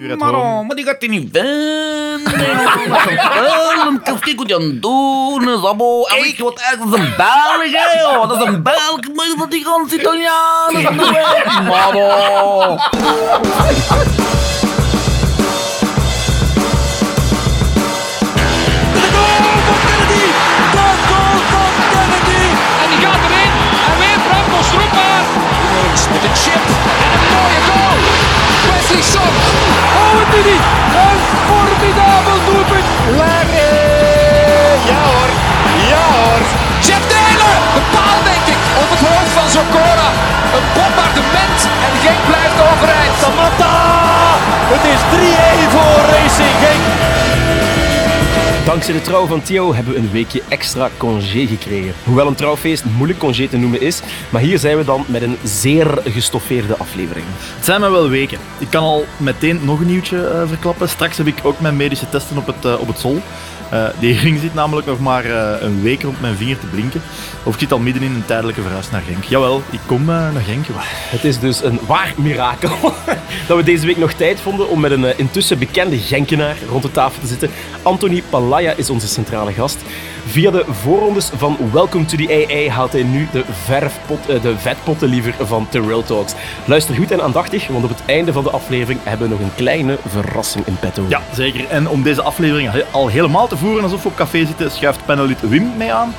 Maar, oh, maar die gaat hij niet vinden. Kijk wat je aan het doen is, abo. En weet je wat echt, dat is een Belg, hè, joh. Dat is een Belg, maar dat die ganse Italianen van de weg. Die met een chip. En een mooie goal. Wesley Son. Oh, wat doet hij? Een formidabel doelpunt. Larry. Ja hoor. Ja hoor. Jeff Taylor. De paal denk ik. Op het hoofd van Zokora. Een bombardement. En Genk blijft overeind. Samatta. Het is 3-1 voor Racing Genk. Dankzij de trouw van Theo hebben we een weekje extra congé gekregen. Hoewel een trouwfeest moeilijk congé te noemen is, maar hier zijn we dan met een zeer gestoffeerde aflevering. Het zijn maar wel weken. Ik kan al meteen nog een nieuwtje eh, verklappen. Straks heb ik ook mijn medische testen op het, eh, op het sol. Eh, die ring zit namelijk nog maar eh, een week rond mijn vinger te blinken. Of ik zit al midden in een tijdelijke verhuis naar Genk. Jawel, ik kom eh, naar Genk. Het is dus een waar mirakel dat we deze week nog tijd vonden om met een intussen bekende Genkenaar rond de tafel te zitten. Anthony Palaya is onze centrale gast. Via de voorrondes van Welcome to the AA haalt hij nu de, verfpot, eh, de vetpotten liever van The Real Talks. Luister goed en aandachtig, want op het einde van de aflevering hebben we nog een kleine verrassing in petto. Ja, zeker. En om deze aflevering al helemaal te voeren alsof we op café zitten, schuift panelid Wim mee aan.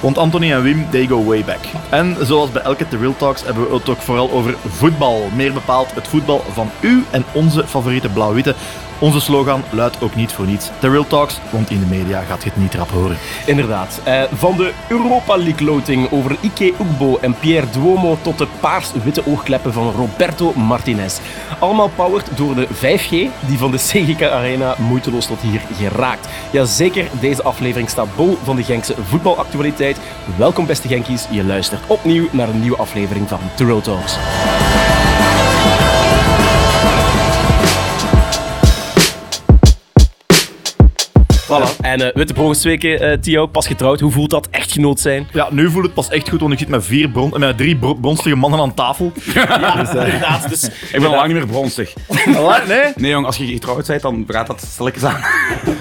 Want Anthony en Wim, they go way back. En zoals bij elke The Real Talks hebben we het ook vooral over voetbal. Meer bepaald het voetbal van u en onze favoriete blauw-witte. Onze slogan luidt ook niet voor niets. The Real Talks, want in de media gaat je het niet rap horen. Inderdaad. Eh, van de Europa League loting over Ike Ugbo en Pierre Duomo tot de paars-witte oogkleppen van Roberto Martinez. Allemaal powered door de 5G die van de CGK Arena moeiteloos tot hier geraakt. Jazeker, deze aflevering staat bol van de Genkse voetbalactualiteit. Welkom beste Genkies, je luistert opnieuw naar een nieuwe aflevering van The Real Talks. Voilà. En uh, Witte Brogensweken, uh, Theo, pas getrouwd. Hoe voelt dat echtgenoot zijn? Ja, nu voelt het pas echt goed, want ik zit met, vier bron met drie bro- bronstige mannen aan tafel. Ja, dus, uh, inderdaad. Dus, Ik ben al lang niet meer bronstig. nee? Nee, jong, als je getrouwd bent, dan gaat dat stilletjes aan.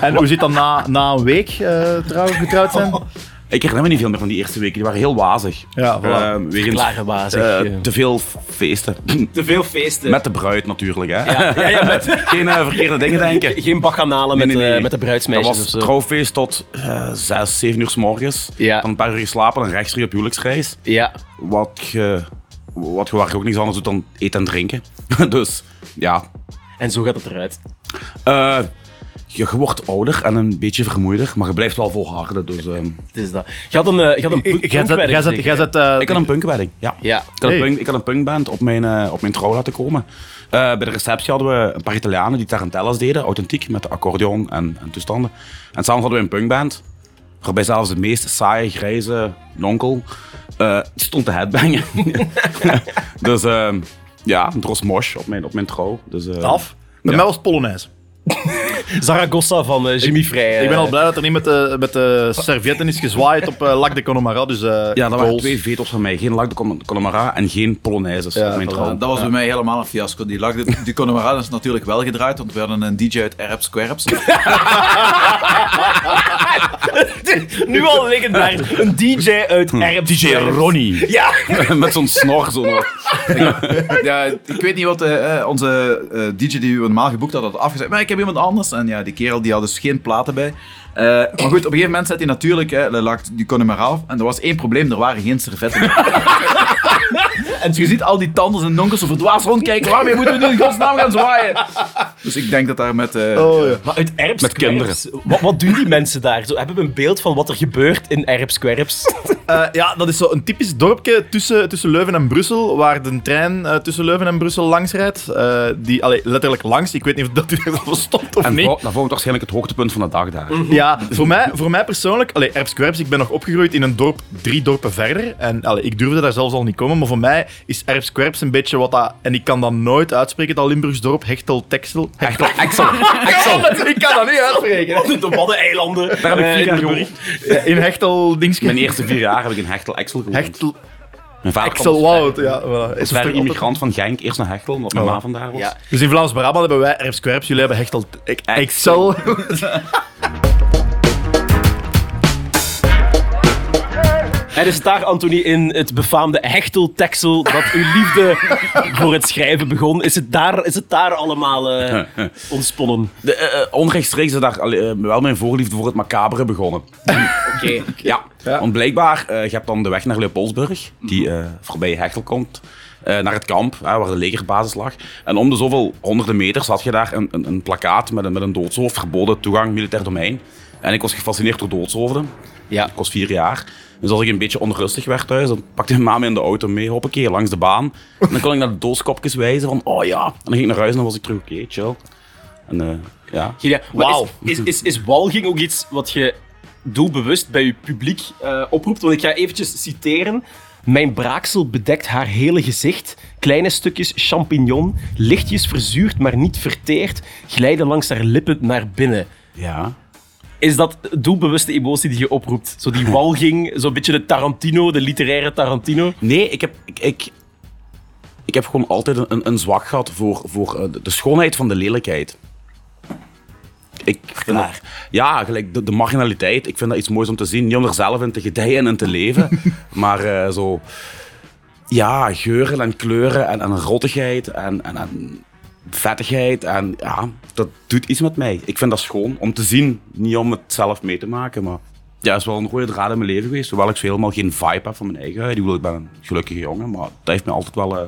En hoe zit dat na, na een week uh, trouw, getrouwd zijn? Ik herinner me niet veel meer van die eerste weken. Die waren heel wazig. Ja, voilà. Uh, wegens, Klare wazig. eh, te veel feesten. Te veel feesten. Met de bruid natuurlijk, hè. Ja, ja, ja, met Geen eh, verkeerde dingen denken. geen bacchanalen met, Nee, nee, nee. eh, met de Dat bruidsmeisjes was of zo. trouwfeest tot eh, zes, zeven uur s morgens. Ja. Dan een paar uur geslapen en rechtstreeks op huwelijksreis. Ja. Wat je, wat je ook niks anders doet dan eten en drinken. dus, ja. En zo gaat het eruit. Je, je wordt ouder en een beetje vermoeider, maar je blijft wel volharden. Dus, ehm, Het is dat. Je had een, eh, je had een punk- hè? zet, eh, ik had een punkwedding, ja. Ja. Ik had, een punk, ik had een punkband op mijn, eh, op mijn trouw laten komen. Eh, bij de receptie hadden we een paar Italianen die tarantellas deden, authentiek, met de accordeon en, en toestanden. En samen hadden we een punkband, waarbij zelfs de meest saaie, grijze nonkel eh, stond te headbangen. dus ehm, ja, een dros mosh op mijn, op mijn trouw. Dus, eh, af. Bij Ja. mij was het Polonaise. Zaragoza van eh, Jimmy Vrij. Ik ben eh, al blij dat er niet met de, met de servietten is gezwaaid op uh, Lac de Connemara. Dus, eh, Ja, dat waren twee veto's van mij. Geen Lac de Con- Connemara en geen Polonaises Ja, trouw. Dat was bij mij helemaal een fiasco. Die, lag, die Connemara is natuurlijk wel gedraaid, want we hadden een DJ uit Erps Querps. nu al legendarisch. Een DJ uit Erp. DJ Ronnie. Ja. Met zo'n snor zo nog. ja, ik weet niet wat eh, eh, onze eh, DJ die we normaal geboekt had, had afgezegd. Maar ik heb iemand anders. En ja, die kerel die had dus geen platen bij. Eh, maar goed, op een gegeven moment zet hij natuurlijk, hè, die Connemara af. En er was één probleem, er waren geen servetten meer. En je ziet al die tanden en nonkels zo verdwaasd rondkijken. Waarmee moeten we nu in godsnaam gaan zwaaien? Dus ik denk dat daar met... eh, Oh, ja. Maar uit Erps Met kinderen. Wat, wat doen die mensen daar? Zo, hebben we een beeld van wat er gebeurt in Erps Eh, ja, dat is zo een typisch dorpje tussen, tussen Leuven en Brussel, waar de trein eh, tussen Leuven en Brussel langs rijdt. Eh, die, allee, letterlijk langs. Ik weet niet of dat u er stopt of En niet. vo- dat volgt waarschijnlijk het hoogtepunt van de dag daar. Ja, voor mij, voor mij persoonlijk, allee, Erps Querps, ik ben nog opgegroeid in een dorp drie dorpen verder. En allee, ik durfde daar zelfs al niet komen, maar voor mij is Erps Querps een beetje wat dat... En ik kan dat nooit uitspreken, dat Limburgs dorp, Hechtel, Texel. Hechtel. Axel. Ik kan dat niet uitspreken. De Waddeneilanden. Daar heb ik vier in jaar In Hechtel, dingske. Mijn eerste vier jaar heb ik in Hechtel Axel gewoond. Hechtel... Mijn vader Axel komt Wout, ja. Voilà. Is er een immigrant van Genk, eerst naar Hechtel, omdat mijn Oh. ma vandaar was. Ja. Dus in Vlaams-Brabant hebben wij Erfs Kwerps, jullie hebben Hechtel... Ik, Excel. En is het daar, Anthony, in het befaamde hechtelteksel dat uw liefde voor het schrijven begon? Is het daar, is het daar allemaal eh, ontsponnen? De, eh, onrechtstreeks is daar wel mijn voorliefde voor het macabere begonnen. Oké. Ja, want blijkbaar, eh, je hebt dan de weg naar Leopoldsburg, die eh, voorbij Hechtel komt, eh, naar het kamp, hè, waar de legerbasis lag. En om de zoveel honderden meters had je daar een, een, een plakkaat met een, met een doodshoofd, verboden toegang, militair domein. En ik was gefascineerd door doodshoofden. Ja. Ik was vier jaar. Dus als ik een beetje onrustig werd thuis, dan pakte mijn ma me in de auto mee, hoppakee, langs de baan. En dan kon ik naar de dooskopjes wijzen van, oh ja. En dan ging ik naar huis en dan was ik terug, oké, chill. En eh, ja. Ja, Wauw. Is, is, is, is walging ook iets wat je doelbewust bij je publiek eh, oproept? Want ik ga eventjes citeren. Mijn braaksel bedekt haar hele gezicht. Kleine stukjes champignon, lichtjes verzuurd, maar niet verteerd, glijden langs haar lippen naar binnen. Ja. Is dat doelbewuste emotie die je oproept? Zo die walging, zo'n beetje de Tarantino, de literaire Tarantino? Nee, ik heb, ik, ik, ik heb gewoon altijd een, een zwak gehad voor, voor eh, de- schoonheid van de lelijkheid. Ik vind dat, ja, gelijk de, de marginaliteit. Ik vind dat iets moois om te zien. Niet om er zelf in te gedijen en te leven, maar eh, zo... Ja, geuren en kleuren en, en rottigheid en, en, en vettigheid. En ja, dat doet iets met mij. Ik vind dat schoon om te zien, niet om het zelf mee te maken, maar... Ja, het is wel een rode draad in mijn leven geweest. Hoewel ik zo helemaal geen vibe heb van mijn eigen huid. Ik ben een gelukkige jongen, maar dat heeft me altijd wel eh,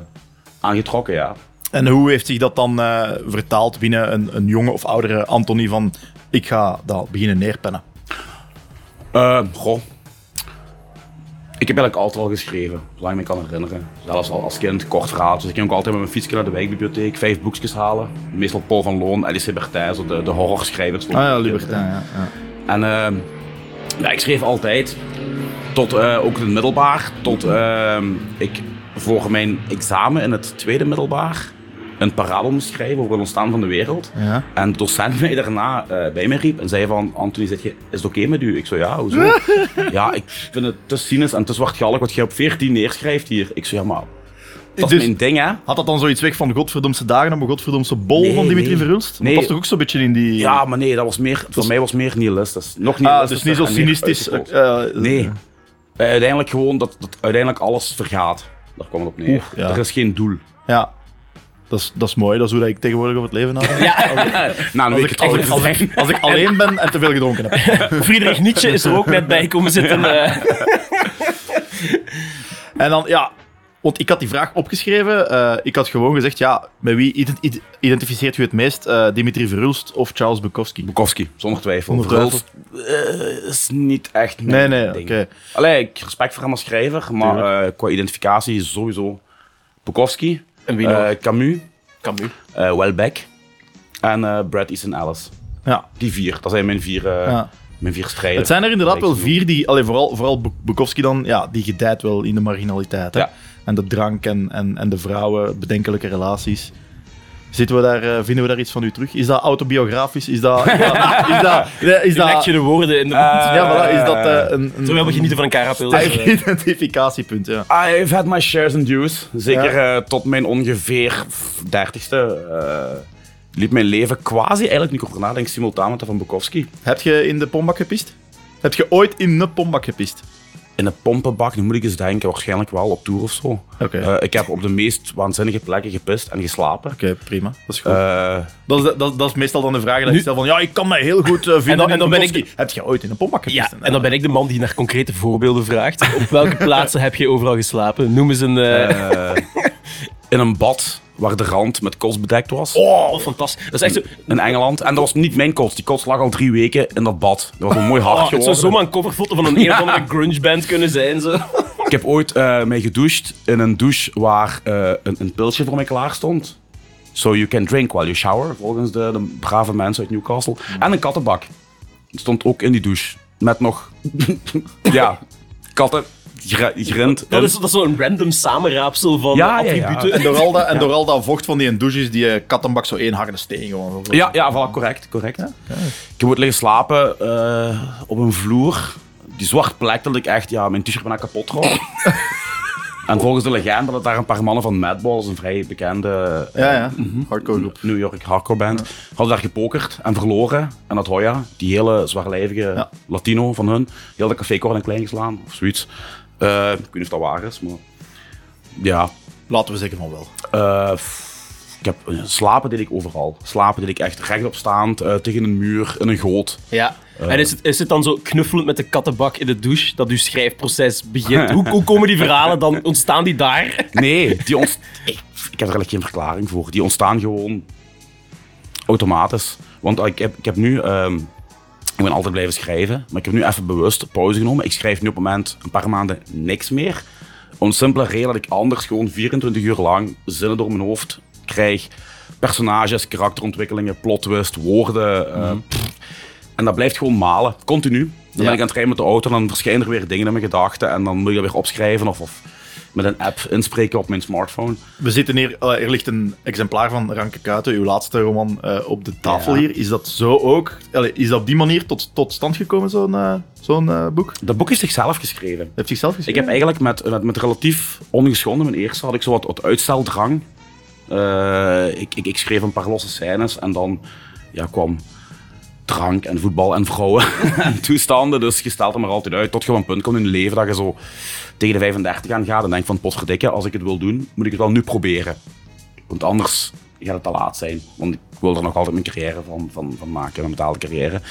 aangetrokken, ja. En hoe heeft zich dat dan eh, vertaald binnen een, een jonge of oudere Anthony van ik ga dat beginnen neerpennen? Goh. Ik heb eigenlijk altijd al geschreven, zolang ik me kan herinneren. Zelfs al als kind, kort verhaal. Dus ik ging ook altijd met mijn fietsje naar de wijkbibliotheek, vijf boekjes halen. Meestal Paul van Loon, Alice Bertijn, zo de, de horrorschrijvers. Ah ja, Libertijn, ja. ja. En ehm, ja, ik schreef altijd, tot eh, ook in het middelbaar, tot ehm, ik voor mijn examen in het tweede middelbaar een parabel moest schrijven over het ontstaan van de wereld. Ja. En de docent mij daarna eh, bij me riep en zei van, Anthony, zit je, is het oké met u? Ik zo, ja, hoezo? ja, ik vind het te cynisch en te zwartgallig wat je op 14 neerschrijft hier. Ik zo, ja, maar dat is Dus- mijn ding, hè? Had dat dan zoiets weg van Godverdomse dagen op een Godverdomse bol Nee, van Dimitri nee. Verhulst? Nee. Dat was toch ook zo'n beetje in die... Ja, maar nee, dat was meer, voor mij was meer nihilistisch. Nog ah, nihilistisch. dus niet zo cynistisch. eh, eh, Nee. Uiteindelijk gewoon dat, dat uiteindelijk alles vergaat. Daar kwam het op neer. Ja. Er is geen doel. Ja. Dat is, dat is mooi, dat is hoe dat ik tegenwoordig over het leven nadenk. Na een Als ik, als, ik, als, ik, als ik alleen ben en te veel gedronken heb. Friedrich Nietzsche is er ook net bij komen zitten. eh. En dan, ja, want ik had die vraag opgeschreven. eh, ik had gewoon gezegd, ja, met wie ident- id- identificeert u het meest? eh, Dimitri Verhulst of Charles Bukowski? Bukowski, zonder twijfel. Verhulst, eh, is niet echt Nee, mijn nee, ding. oké. Allee, ik respect voor hem als schrijver, maar eh, qua identificatie is sowieso Bukowski, En wie eh, nog? Camus, Camus. eh Welbeck en eh, Brad Easton Ellis. Ja. Die vier, dat zijn mijn vier, eh, Ja. mijn vier strijders. Het zijn er inderdaad wel vier die, allee, vooral, vooral Bu- Bukowski dan, ja, die gedijt wel in de marginaliteit. Hè? Ja. En de drank en, en, en de vrouwen, bedenkelijke relaties. Zitten we daar, eh, vinden we daar iets van u terug? Is dat autobiografisch? Is dat... Is dat, is dat, is Leg dat je de woorden in de ja, voilà, is dat eh, een, een, Terwijl we genieten van een carapil. sterk identificatiepunt? Ja. I've had my shares and dues. Zeker tot mijn ongeveer dertigste eh liep mijn leven quasi, eigenlijk nu ik over nadenk, simultaan met dat van Bukowski. Heb je in de pombak gepist? Heb je ooit in een pombak gepist? In een pompenbak, nu moet ik eens denken, waarschijnlijk wel op tour of zo. Oké. Eh, ik heb op de meest waanzinnige plekken gepist en geslapen. Oké, prima. Dat is goed. Eh, dat, is, dat, dat is meestal dan de vraag die ik stel van, ja, ik kan mij heel goed eh, vinden En dan- in en dan ben Bukowski. Heb je ooit in een pombak gepist? Ja, en dan ben ik de man die naar concrete voorbeelden vraagt. Op welke plaatsen heb je overal geslapen? Noem eens een... in een bad waar de rand met kots bedekt was. Oh, fantastisch. Dat is echt zo... In Engeland. En dat was niet mijn kots. Die kots lag al drie weken in dat bad. Dat was een mooi Oh, hartje. het zou geworden. zomaar een coverfoto van een een of andere grunge band kunnen zijn. Zo. Ik heb ooit eh mij gedoucht in een douche waar eh, een, een pilsje voor mij klaar stond. So you can drink while you shower, volgens de, de brave mensen uit Newcastle. En een kattenbak. Stond ook in die douche. Met nog, ja, katten, Dat is, dat is zo'n random samenraapsel van Ja, ja, ja. attributen. En door al dat, en door al dat vocht van die in douche is die eh, kattenbak zo één harde steen gewoon. Ja, ja, voilà, correct, correct. Ik heb ooit liggen slapen eh, op een vloer. Die zwart plek dat ik echt, ja, mijn t-shirt bijna kapot trok. En volgens de legende dat daar een paar mannen van Madballs, een vrij bekende Ja, ja. Hardcore groep. New York hardcore band, hadden daar gepokerd en verloren. En dat Hoya, die hele zwaarlijvige Ja. Latino van hun, heel de café kort en klein geslaan of zoiets. Eh, ik weet niet of dat waar is, maar ja. Laten we zeggen van wel. Eh, ik heb, eh, slapen deed ik overal. Slapen deed ik echt rechtop staand, eh, tegen een muur, in een goot. Ja. En is het, is het dan zo knuffelend met de kattenbak in de douche dat uw schrijfproces begint? Hoe, hoe komen die verhalen dan? Ontstaan die daar? Nee, die ont- ik, ik heb er eigenlijk geen verklaring voor. Die ontstaan gewoon automatisch. Want ik heb, ik heb nu... ehm, ik ben altijd blijven schrijven, maar ik heb nu even bewust pauze genomen. Ik schrijf nu op het moment een paar maanden niks meer. Om simpele reden dat ik anders gewoon 24 uur lang zinnen door mijn hoofd krijg. Personages, karakterontwikkelingen, plot twist, woorden. eh, pff. en dat blijft gewoon malen, continu. Dan ben ik aan het rijden met de auto en dan verschijnen er weer dingen in mijn gedachten. En dan moet je dat weer opschrijven of, of met een app inspreken op mijn smartphone. We zitten hier, eh, er ligt een exemplaar van Ranke Kuiten, uw laatste roman, eh, op de tafel Ja. hier. Is dat zo ook? Allee, is dat op die manier tot, tot stand gekomen, zo'n eh, zo'n boek? Dat boek is zichzelf geschreven. Heeft zichzelf Ik geschreven? heb eigenlijk met, met, met relatief ongeschonden, mijn eerste had ik zo wat, wat uitsteldrang. Ik, ik, ik schreef een paar losse scènes en dan ja, kwam drank en voetbal en vrouwen en toestanden. Dus je stelt er maar altijd uit tot je op een punt komt in je leven dat je zo tegen de 35 aan gaat en denkt van potverdikke, als ik het wil doen, moet ik het wel nu proberen. Want anders gaat het te laat zijn. Want ik wil er nog altijd mijn carrière van, van, van maken, een betaalde carrière.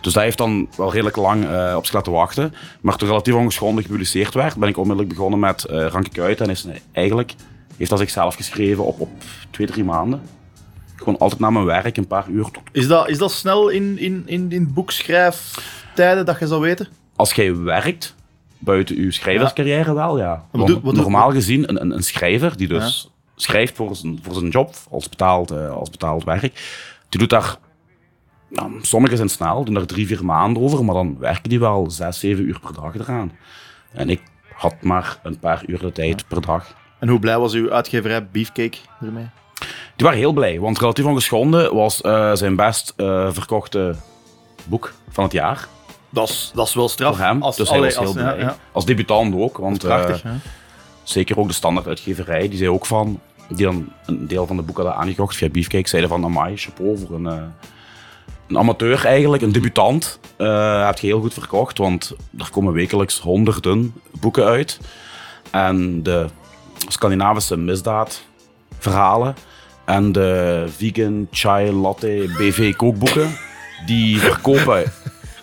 Dus dat heeft dan wel redelijk lang eh, op zich laten wachten. Maar toen relatief ongeschonden gepubliceerd werd, ben ik onmiddellijk begonnen met eh Ranke Kuiten. En is eigenlijk, heeft dat zichzelf geschreven op, op twee, drie maanden. Gewoon altijd na mijn werk, een paar uur. Is dat, is dat snel in, in, in, in boekschrijftijden dat je zou weten? Als jij werkt, buiten je schrijverscarrière wel, ja. Wat wat normaal gezien, een, een, een schrijver die dus schrijft voor zijn, voor zijn job, als betaald, eh, als betaald werk, die doet daar... Nou, sommigen zijn snel, doen daar drie, vier maanden over, maar dan werken die wel zes, zeven uur per dag eraan. En ik had maar een paar uur de tijd per dag. En hoe blij was uw uitgeverij Beefcake ermee? Die waren heel blij, want Relatief Ongeschonden was eh, zijn best eh, verkochte boek van het jaar Dat is, dat is wel straf. voor hem. Als, dus hij heel als- blij. ja, ja. Als debutant ook, want Prachtig, eh, zeker ook de standaard uitgeverij, die zei ook van, die dan een deel van de boeken hadden aangekocht via Beefcake, zeiden van, amai, chapeau voor een, eh, een amateur eigenlijk, een debutant. eh heb je heel goed verkocht, want er komen wekelijks honderden boeken uit. En de Scandinavische misdaadverhalen en de vegan chai latte BV kookboeken, die verkopen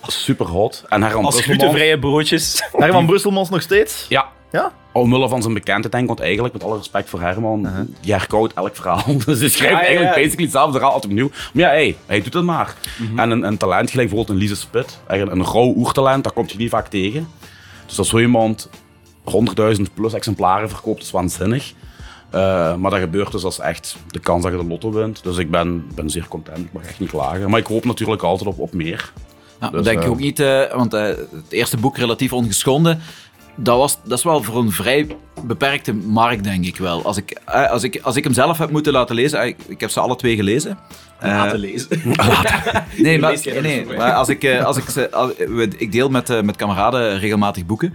super hot. En Herman Als Brusselmans- glutenvrije broodjes. Herman Brusselmans nog steeds? Ja, Ja? Omwille van zijn bekendheid, denk ik, want eigenlijk, met alle respect voor Herman, die herkoudt elk verhaal. Dus hij schrijft ja, eigenlijk ja. Mhm. basically hetzelfde verhaal altijd opnieuw. Maar ja, hey, hij doet het maar. En een, een talent, gelijk bijvoorbeeld een Lise Spit, eigenlijk een rauw oertalent, dat komt je niet vaak tegen. Dus als zo iemand 100.000 plus exemplaren verkoopt, is waanzinnig. Eh, maar dat gebeurt dus als echt de kans dat je de lotto wint. Dus ik ben, ben zeer content, ik mag echt niet klagen. Maar ik hoop natuurlijk altijd op, op meer. Ja, Dus, denk je eh, ook niet, eh, want eh, het eerste boek relatief ongeschonden, dat, was, dat is wel voor een vrij beperkte markt, denk ik wel. Als ik, als ik, als ik hem zelf heb moeten laten lezen, ik, ik heb ze alle twee gelezen. Eh, Laten lezen. Nee, maar, nee, maar als ik, eh, als ik, als- ik deel met, eh, met kameraden regelmatig boeken.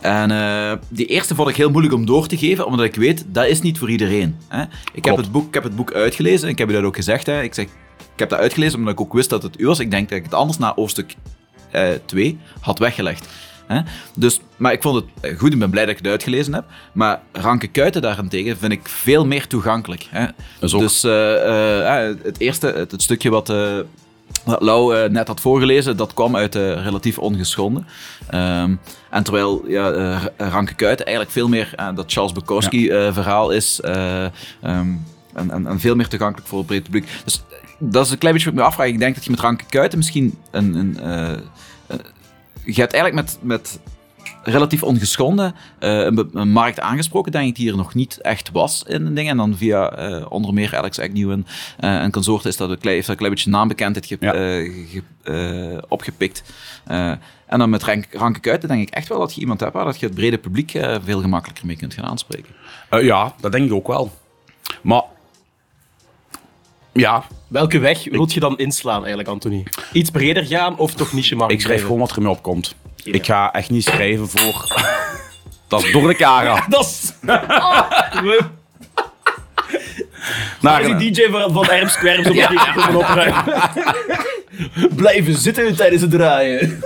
En eh, die eerste vond ik heel moeilijk om door te geven, omdat ik weet, dat is niet voor iedereen. Hè? Ik, heb het boek, ik heb het boek uitgelezen, en ik heb je dat ook gezegd. Hè? Ik, zeg, ik heb dat uitgelezen omdat ik ook wist dat het u was. Ik denk dat ik het anders na hoofdstuk 2 had weggelegd. Hè? Dus, maar ik vond het eh, goed, ik ben blij dat ik het uitgelezen heb. Maar Ranke Kuiten daarentegen vind ik veel meer toegankelijk. Hè? Dus ook- Dus eh, eh, het eerste, het, het stukje wat, eh, wat Lau eh, net had voorgelezen, dat kwam uit de relatief ongeschonden. Ehm, en terwijl ja, eh, Ranke Kuiten eigenlijk veel meer eh, dat Charles Bukowski eh, verhaal is. eh, ehm, en, en, en veel meer toegankelijk voor het brede publiek. Dus eh, dat is een klein beetje wat ik me afvraag. Ik denk dat je met Ranke Kuiten misschien een... een eh, eh, je hebt eigenlijk met, met relatief ongeschonden eh, een, markt aangesproken, denk ik, die er nog niet echt was in een ding. En dan via onder meer Alex Agnew en, en consorten is dat een klein, heeft dat een klein beetje naambekendheid ge, Ja. ge- opgepikt. En dan met rank, Ranke Kuiten denk ik echt wel dat je iemand hebt waar dat je het brede publiek veel gemakkelijker mee kunt gaan aanspreken. Ja, dat denk ik ook wel. Maar ja, Welke weg wilt je dan inslaan eigenlijk, Anthony? Iets breder gaan of toch niche markt ik schrijf gewoon wat er mee opkomt. Ik ga echt niet schrijven voor Dat is door de Cara. Dat is... Naar Daar is een- die DJ van, van Erms Kwerms op de komen opruimen. Blijven zitten tijdens het draaien.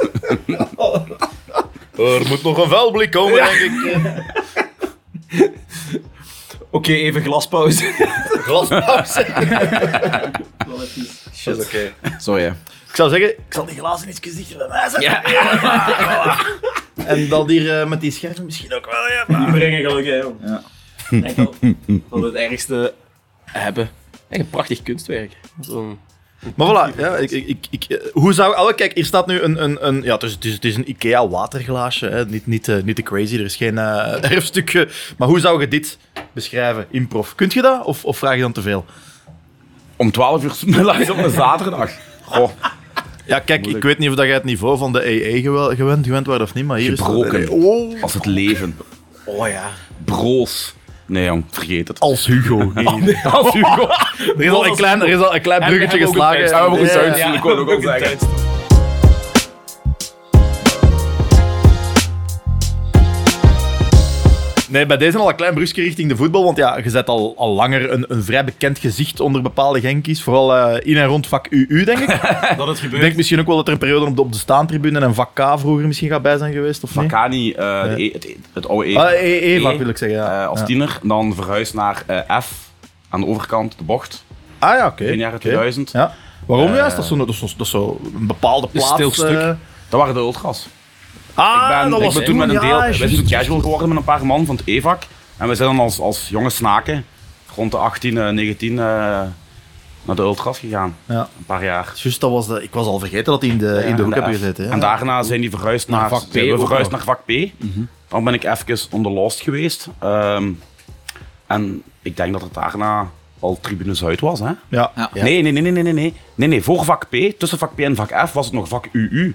Er moet nog een vuilblik komen, denk ik. Oké, even glaspauze. Glaspauze. Shit, oké. Sorry, hè. Ik zou zeggen, ik zal die glazen in het gezicht bij mij zetten. En dan hier eh, met die scherven misschien ook wel, ja. Die brengen geluk, hè. jong. Ja. Ik denk dat, dat we het ergste hebben. Echt een prachtig kunstwerk. Zo'n... Maar voilà, ja, ik, ik, ik, eh, hoe zou... Oh, kijk, hier staat nu een... een, een ja, het is, het, is, het is een Ikea waterglaasje, hè. Niet, niet, eh, niet te crazy, er is geen eh erfstukje. Maar hoe zou je dit beschrijven, improf? Kunt je dat, of, of vraag je dan te veel? Om 12 uur middags op een zaterdag. Goh, Ja, kijk, ik weet niet of dat jij het niveau van de EE gewend, gewend, wordt of niet, maar hier Gebroken. is... Oh, als het leven. oh ja. Broos. Nee jong, vergeet het. Als Hugo. Als Hugo. Er is al een klein, er is al een klein bruggetje geslagen. we hebben ook een Zuid- ik ook al zeggen. Nee, bij deze al een klein brugje richting de voetbal. Want ja, je zet al, al langer een, een vrij bekend gezicht onder bepaalde Genkies. Vooral eh, in en rond vak UU, denk ik. Dat het ik gebeurt. denk misschien ook wel dat er een periode op de, op de staantribune en vak K vroeger misschien gaat bij zijn geweest, of niet? Vakani, eh, de E- het, het oude E. Ah, E, wil ik zeggen, ja. eh, als tiener. Dan verhuisd naar eh, F. Aan de overkant, de bocht. Ah ja, oké. In jaren oké. 2000. Ja. Waarom Eh, juist? Dat is zo, dat is zo, dat is zo een bepaalde plaats. stil stuk. eh. Dat waren de ultras. Ah, ik ben, dat ik was ben toen met een ja, deel... we zijn toen casual geworden met een paar man van het EVAC. En we zijn dan als, als jonge snaken rond de 18, eh, 19 eh, naar de ultras gegaan. Ja. Een paar jaar. Juist, dat was de, ik was al vergeten dat die in de, in de hoek F. gezeten. Ja. En daarna zijn die verhuisd naar, vak P we verhuisd naar vak P. Dan ben ik even on the lost geweest. Ehm, en ik denk dat het daarna al Tribune Zuid was, hè? Ja. Ja. Nee, nee, nee, nee, nee, nee, nee. Nee, nee, voor vak P, tussen vak P en vak F, was het nog vak UU.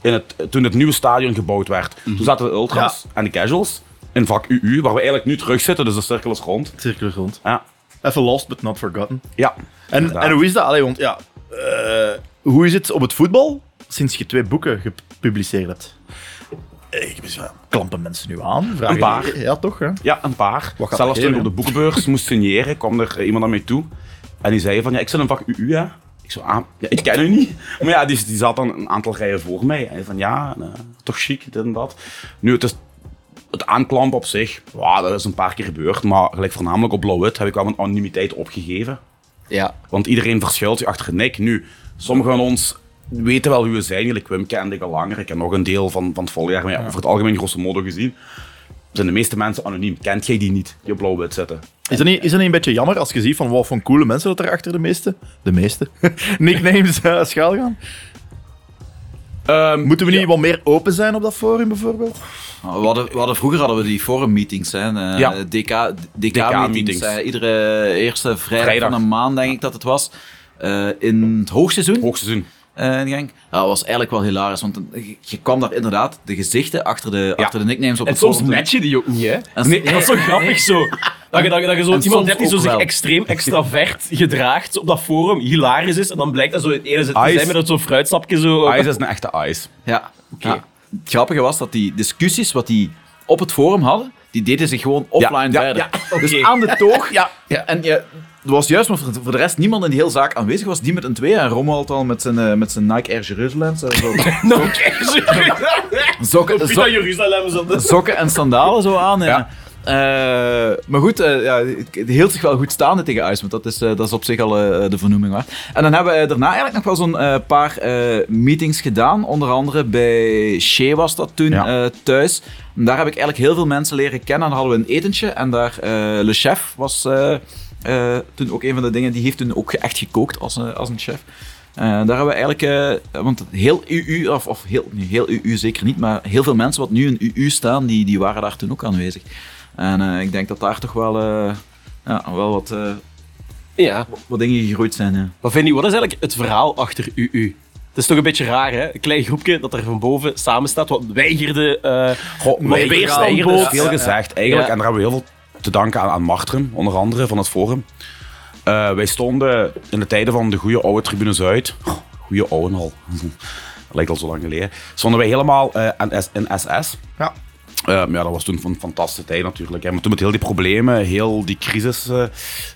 In het, toen het nieuwe stadion gebouwd werd. Toen zaten de ultras en de casuals in vak UU, waar we eigenlijk nu terug zitten, dus de cirkel is rond. Cirkel rond. Ja, Even lost, but not forgotten. ja. En, inderdaad. en hoe is dat? Allee, want ja, eh, hoe is het op het voetbal sinds je twee boeken gepubliceerd hebt? Eh, Ik ben klampen mensen nu aan? Vragen Een paar. Ja, toch? Hè? Ja, een paar. Zelfs toen ik op de boekenbeurs moest signeren, kwam er iemand naar mij toe. En die zei van, ja, ik zit in vak UU, hè. Ik zo, ah, ja, ik ken u niet. Maar ja, die, die zat dan een aantal rijen voor mij. En van, ja, eh, toch chic, dit en dat. Nu, het is... Het aanklampen op zich, ja, dat is een paar keer gebeurd. Maar gelijk voornamelijk op Blauw-Wit heb ik wel een anonimiteit opgegeven. Ja. Want iedereen verschilt zich achter een nek. Nu, sommigen van ons weten wel wie we zijn. Jullie Wim kende ik al langer. Ik ken nog een deel van, van het voljaar. Maar ja, over het algemeen, grosso modo gezien, zijn de meeste mensen anoniem. Kent jij die niet, die op blauw-wit zitten? Is dat, niet, is dat niet een beetje jammer als je ziet van wat voor coole mensen dat er achter de meeste, de meeste, nicknames uh, schuil gaan? Ehm, Moeten we niet wat meer open zijn op dat forum bijvoorbeeld? We hadden, we hadden, vroeger hadden we die forum-meetings, hè, eh, Ja. DK, DK-meetings. meetings. eh, iedere eerste vrijdag, Vrijdag. van een maand, denk ik dat het was. eh, in het hoogseizoen. Hoogseizoen. Eh, in. Ja, dat was eigenlijk wel hilarisch, want je, kwam daar inderdaad de gezichten achter de, achter de nicknames op En het soms match je die ook niet, hè? En- Nee, dat is zo grappig zo. Dat je, dat je, dat je zo En iemand hebt die zo zich extreem extravert gedraagt op dat forum, hilarisch is, en dan blijkt dat zo het ene zit te zijn met dat zo'n fruitsapje zo. Ice is een echte ice. Ja. ja. Het grappige was dat die discussies wat die op het forum hadden, die deden zich gewoon offline ja, verder. ja, Dus oké. aan de toog. Ja. ja en je, er was juist maar voor, de rest niemand in de hele zaak aanwezig was. Die met een twee en Romuald al met zijn, eh, met zijn Nike Air Jerusalem. Zo, zo. sokken, sokken en sandalen zo aan. Ja. Eh, maar goed, eh, ja, het hield zich wel goed staande tegen IJsland. Dat is, dat is op zich al de vernoeming waard. En dan hebben we daarna eigenlijk nog wel zo'n paar meetings gedaan. Onder andere bij Shea was dat toen Ja. thuis. En daar heb ik eigenlijk heel veel mensen leren kennen. Dan hadden we een etentje. En daar, Le Chef was eh, toen ook een van de dingen. Die heeft toen ook echt gekookt als, een- als een chef. Eh, daar hebben we eigenlijk, eh, want heel UU, of, of heel, nee, heel UU zeker niet, maar heel veel mensen wat nu in UU staan, die, die waren daar toen ook aanwezig. En eh, ik denk dat daar toch wel, eh, ja, wel wat, eh, Ja. wat dingen gegroeid zijn. Ja. Wat vind je, wat is eigenlijk het verhaal achter UU? Het is toch een beetje raar, hè? Een klein groepje dat er van boven samen staat, wat weigerde... eh Goh, is bood. veel gezegd, eigenlijk. Ja. En daar hebben we heel veel te danken aan, aan Martrum, onder andere, van het Forum. Eh, wij stonden in de tijden van de goede oude Tribune Zuid, goede oude al, lijkt al zo lang geleden, stonden wij helemaal eh, in SS. Ja. Eh, maar ja, dat was toen een fantastische tijd natuurlijk. Hè. Maar toen met heel die problemen, heel die crisis, eh,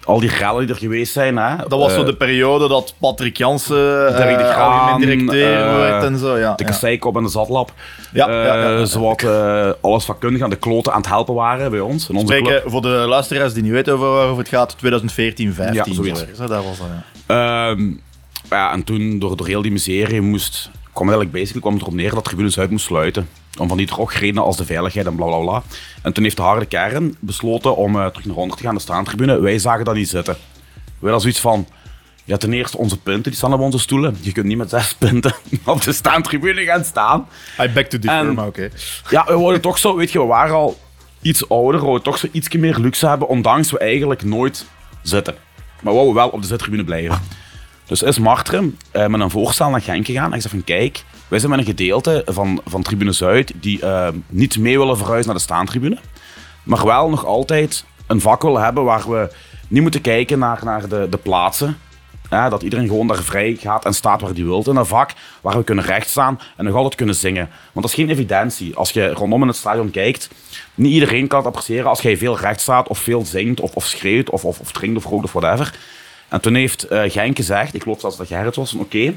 al die rellen die er geweest zijn. Hè. Dat was zo Eh, de periode dat Patrick Jansen de uh, Graan, directeur werd en zo. Ja, de ja. kasseikop en de zatlap. Ja, ja, ja, ja, ja. Zowat alles vakkundig aan de kloten aan het helpen waren bij ons. In onze club. Voor de luisteraars die niet weten over waarover het gaat, 2014, 15 Ja, zoiets. zo Daar was dat, ja. Ehm, ja, en toen, door, door heel die miserie, moest, kwam eigenlijk basically kwam het erop neer dat Tribune Zuid moest sluiten. Om van die drogredenen als de veiligheid en bla bla bla. En toen heeft de harde kern besloten om eh, terug naar onder te gaan, de staantribune. Wij zagen dat niet zitten. Wij hadden zoiets van, ja, ten eerste onze punten, die staan op onze stoelen. Je kunt niet met zes punten op de staantribune gaan staan. I beg to differ, maar oké. Ja, we wouden toch zo, weet je, we waren al iets ouder, we toch zo iets meer luxe hebben, ondanks we eigenlijk nooit zitten. Maar we wouden wel op de zittribune blijven. Dus is Marteren eh, met een voorstel naar Genk gegaan en zei van kijk, wij zijn met een gedeelte van, van Tribune Zuid die eh, niet mee willen verhuizen naar de staantribune, maar wel nog altijd een vak willen hebben waar we niet moeten kijken naar, naar de, de plaatsen. Ja, dat iedereen gewoon daar vrij gaat en staat waar hij wil. In een vak waar we kunnen rechtstaan en nog altijd kunnen zingen. Want dat is geen evidentie. Als je rondom in het stadion kijkt, niet iedereen kan het appreciëren als jij veel recht staat of veel zingt of, of schreeuwt of, of, of drinkt of rookt of whatever. En toen heeft eh Genk gezegd, ik geloof zelfs dat Gerrit was, oké,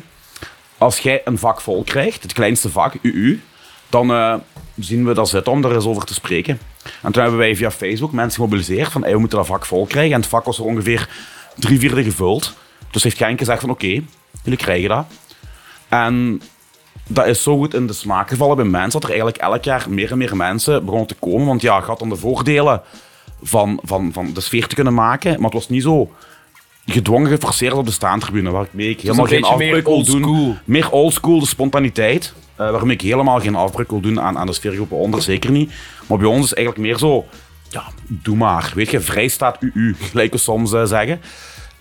als jij een vak vol krijgt, het kleinste vak, UU, dan eh, zien we dat zitten om er eens over te spreken. En toen hebben wij via Facebook mensen gemobiliseerd van, we moeten dat vak vol krijgen. En het vak was er ongeveer drie vierde gevuld. Dus heeft Genk gezegd van, oké, jullie krijgen dat. En dat is zo goed in de smaak gevallen bij mensen, dat er eigenlijk elk jaar meer en meer mensen begonnen te komen. Want ja, had dan de voordelen van, van, van de sfeer te kunnen maken, maar het was niet zo gedwongen geforceerd op de staantribune, waar ik mee ik helemaal een geen afbreuk wil doen. Meer oldschool, de spontaniteit, eh waarom ik helemaal geen afbreuk wil doen aan, aan de sfeergroepen onder, zeker niet. Maar bij ons is eigenlijk meer zo, ja, doe maar. Weet je, vrij staat UU, gelijk we soms eh, zeggen.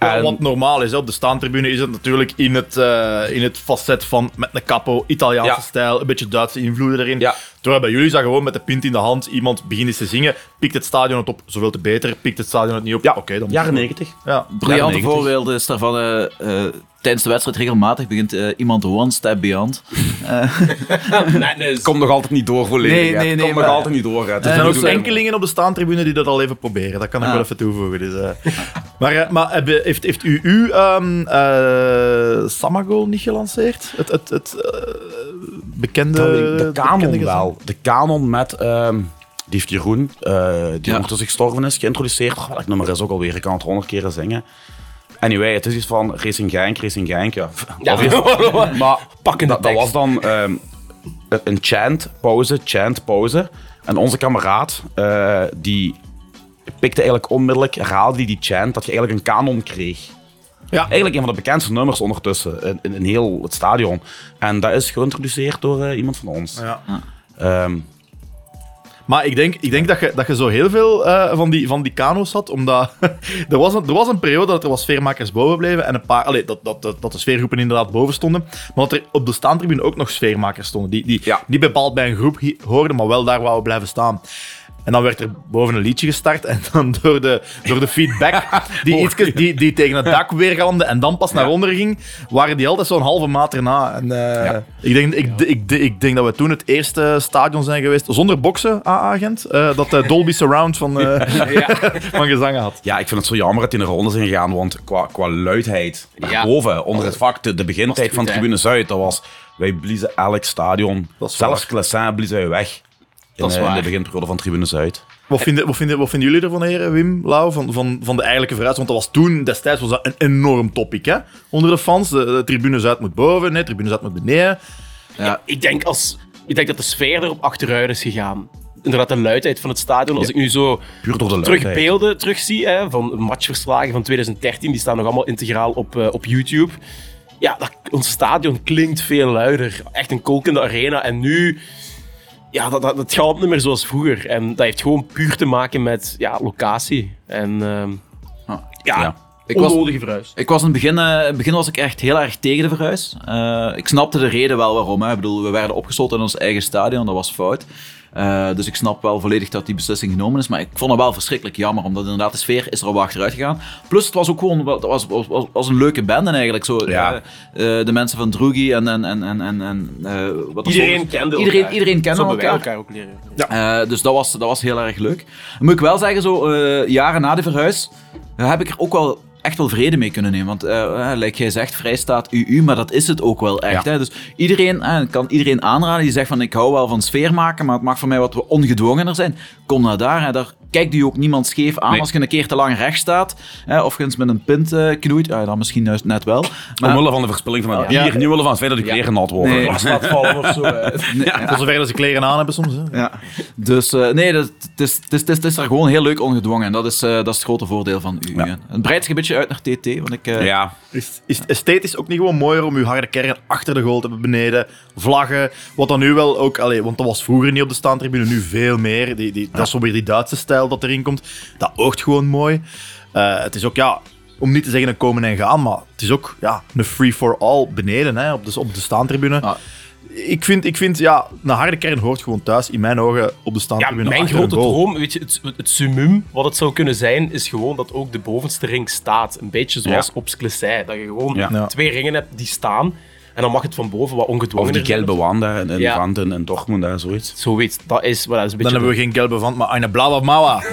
Ja, En- wat normaal is, op de staantribune is het natuurlijk in het, eh, in het facet van met een capo, Italiaanse Ja. stijl, een beetje Duitse invloeden erin. Ja. Terwijl bij jullie is dat gewoon met de pint in de hand, iemand begint eens te zingen, pikt het stadion het op, zoveel te beter, pikt het stadion het niet op, ja, oké, dan jaren 90. Ja. Briljante 90. voorbeeld is daarvan eh, eh, tijdens de wedstrijd regelmatig begint eh, iemand one step beyond. Netjes. Komt nog altijd niet door volledig. Nee, Komt nog altijd niet door. hè. Er zijn ook enkelingen op de staantribune die dat al even proberen. Dat kan ik Ah. wel even toevoegen. Dus, eh. maar eh, heeft, heeft u uw ehm eh, Samago niet gelanceerd? Het, het, het eh, bekende... De gezang? wel. De kanon met... ehm, die heeft Jeroen, eh, die Ja. ondertussen gestorven is, geïntroduceerd. Oh, welk nummer is ook alweer? Ik kan het honderd keren zingen. Anyway, het is iets van Racing Genk, Racing Genk. Ja, maar Pakkende dat, dat was dan ehm, een chant, pauze, chant, pauze. En onze kameraad, eh, die pikte eigenlijk onmiddellijk, herhaalde die die chant, dat je eigenlijk een kanon kreeg. Ja. Eigenlijk een van de bekendste nummers ondertussen in, in, in heel het stadion. En dat is geïntroduceerd door eh, iemand van ons. Ja. Ehm, Maar ik denk, ik denk dat, je, dat je zo heel veel eh, van, die, van die kano's had, omdat er, was een, er was een periode dat er wat sfeermakers boven bleven en een paar, allee, dat, dat, dat, dat de sfeergroepen inderdaad boven stonden, maar dat er op de staantribune ook nog sfeermakers stonden, die, die Ja. niet bepaald bij een groep hoorden, maar wel daar wouden blijven staan. En dan werd er boven een liedje gestart en dan door de, door de feedback die, ietsjes- die, die tegen het dak weergalmde en dan pas naar onder ging, waren die altijd zo'n halve maat erna. En, eh, ik, denk, ik, ik, ik denk dat we toen het eerste stadion zijn geweest, zonder boksen, A-agent, eh, dat de Dolby Surround van, eh, van gezangen had. ja, ik vind het zo jammer dat die in de ronde zijn gegaan, want qua, qua luidheid, Ja. boven, onder het vak, de, de begintijd goed, van hè? Tribune Zuid, dat was, wij bliezen elk stadion, zelfs. Classin bliezen wij weg. In, Dat is eh, in de beginperiode van Tribune Zuid. Wat vinden, wat, vinden, wat vinden jullie ervan, heren, Wim, Lau, van, van, van de eigenlijke vooruit? Want dat was toen, destijds, was dat een enorm topic hè? onder de fans. De, de tribune Zuid moet boven, nee, tribune Zuid moet beneden. Ja. Ik denk, als, ik denk dat de sfeer erop achteruit is gegaan. Inderdaad, de luidheid van het stadion. Als ik nu zo Puur door de terug beelden terugzie hè, van matchverslagen van 2013, die staan nog allemaal integraal op, eh, op YouTube. Ja, dat, ons stadion klinkt veel luider. Echt een kolkende arena. En nu, ja, dat, dat, dat gaat niet meer zoals vroeger. En dat heeft gewoon puur te maken met ja, locatie. En ehm, Ah. ja, Ja. Ik was, onnodige verhuis. ik was in, het begin, eh, in het begin was ik echt heel erg tegen de verhuis. Eh, ik snapte de reden wel waarom. Hè. Ik bedoel, we werden opgesloten in ons eigen stadion, dat was fout. Eh, dus ik snap wel volledig dat die beslissing genomen is. Maar ik vond het wel verschrikkelijk jammer, omdat inderdaad de sfeer is er al achteruit gegaan. Plus het was ook gewoon het was, was, was, was een leuke band eigenlijk. Zo, Ja. eh, eh, de mensen van Drugi en... en, en, en, en, wat Iedereen kende iedereen, elkaar. Iedereen kende Zo elkaar. elkaar ook leren. Eh, dus dat was, dat was heel erg leuk. Moet ik wel zeggen, zo jaren na de verhuis heb ik er ook wel echt wel vrede mee kunnen nemen. Want, eh, like jij zegt, vrijstaat UU, maar dat is het ook wel echt. Ja. Hè? Dus iedereen, eh, kan iedereen aanraden die zegt van ik hou wel van sfeer maken, maar het mag voor mij wat ongedwongener zijn. Kom naar daar. Hè? Daar kijkt u ook niemand scheef aan Nee. als je een keer te lang recht staat. Hè? Of je eens met een pint eh, knoeit. Ja, dan misschien juist net wel. Maar, Omwille van de verspilling van het Ja. bier, niet omwille van het feit dat de kleren nat worden. Nee. Ja. Laat vallen of zo. eh. Voor zover dat ze kleren aan hebben soms. Hè. Ja, dus eh, nee, dat- het is, het, is, het, is, is er gewoon heel leuk ongedwongen. En dat is, eh, dat is het grote voordeel van u. Ja. Het breidt zich een beetje uit naar TT, want ik... eh, Ja. Is, is het esthetisch ook niet gewoon mooier om uw harde kern achter de goal te hebben beneden? Vlaggen, wat dan nu wel ook... Allee, want dat was vroeger niet op de staantribune, nu veel meer. Die, die, Dat is zo weer die Duitse stijl dat erin komt. Dat oogt gewoon mooi. Eh, het is ook, ja, om niet te zeggen een komen en gaan, maar het is ook ja, een free-for-all beneden, hè, op, de, op de staantribune. Ah. Ik vind, ik vind, ja, een harde kern hoort gewoon thuis, in mijn ogen, op de Ja, staantribune mijn achter grote droom, weet je, het, het summum wat het zou kunnen zijn, is gewoon dat ook de bovenste ring staat. Een beetje zoals Ja. op. Dat je gewoon Ja. Ja. twee ringen hebt die staan. En dan mag het van boven wat Of ongedwongen die gelbe wanden in, in Ja. Gent en Dortmund en zoiets. Zo weet, dat is, wel, is een Dan hebben we geen gelbe van, maar een blauwe mouwa.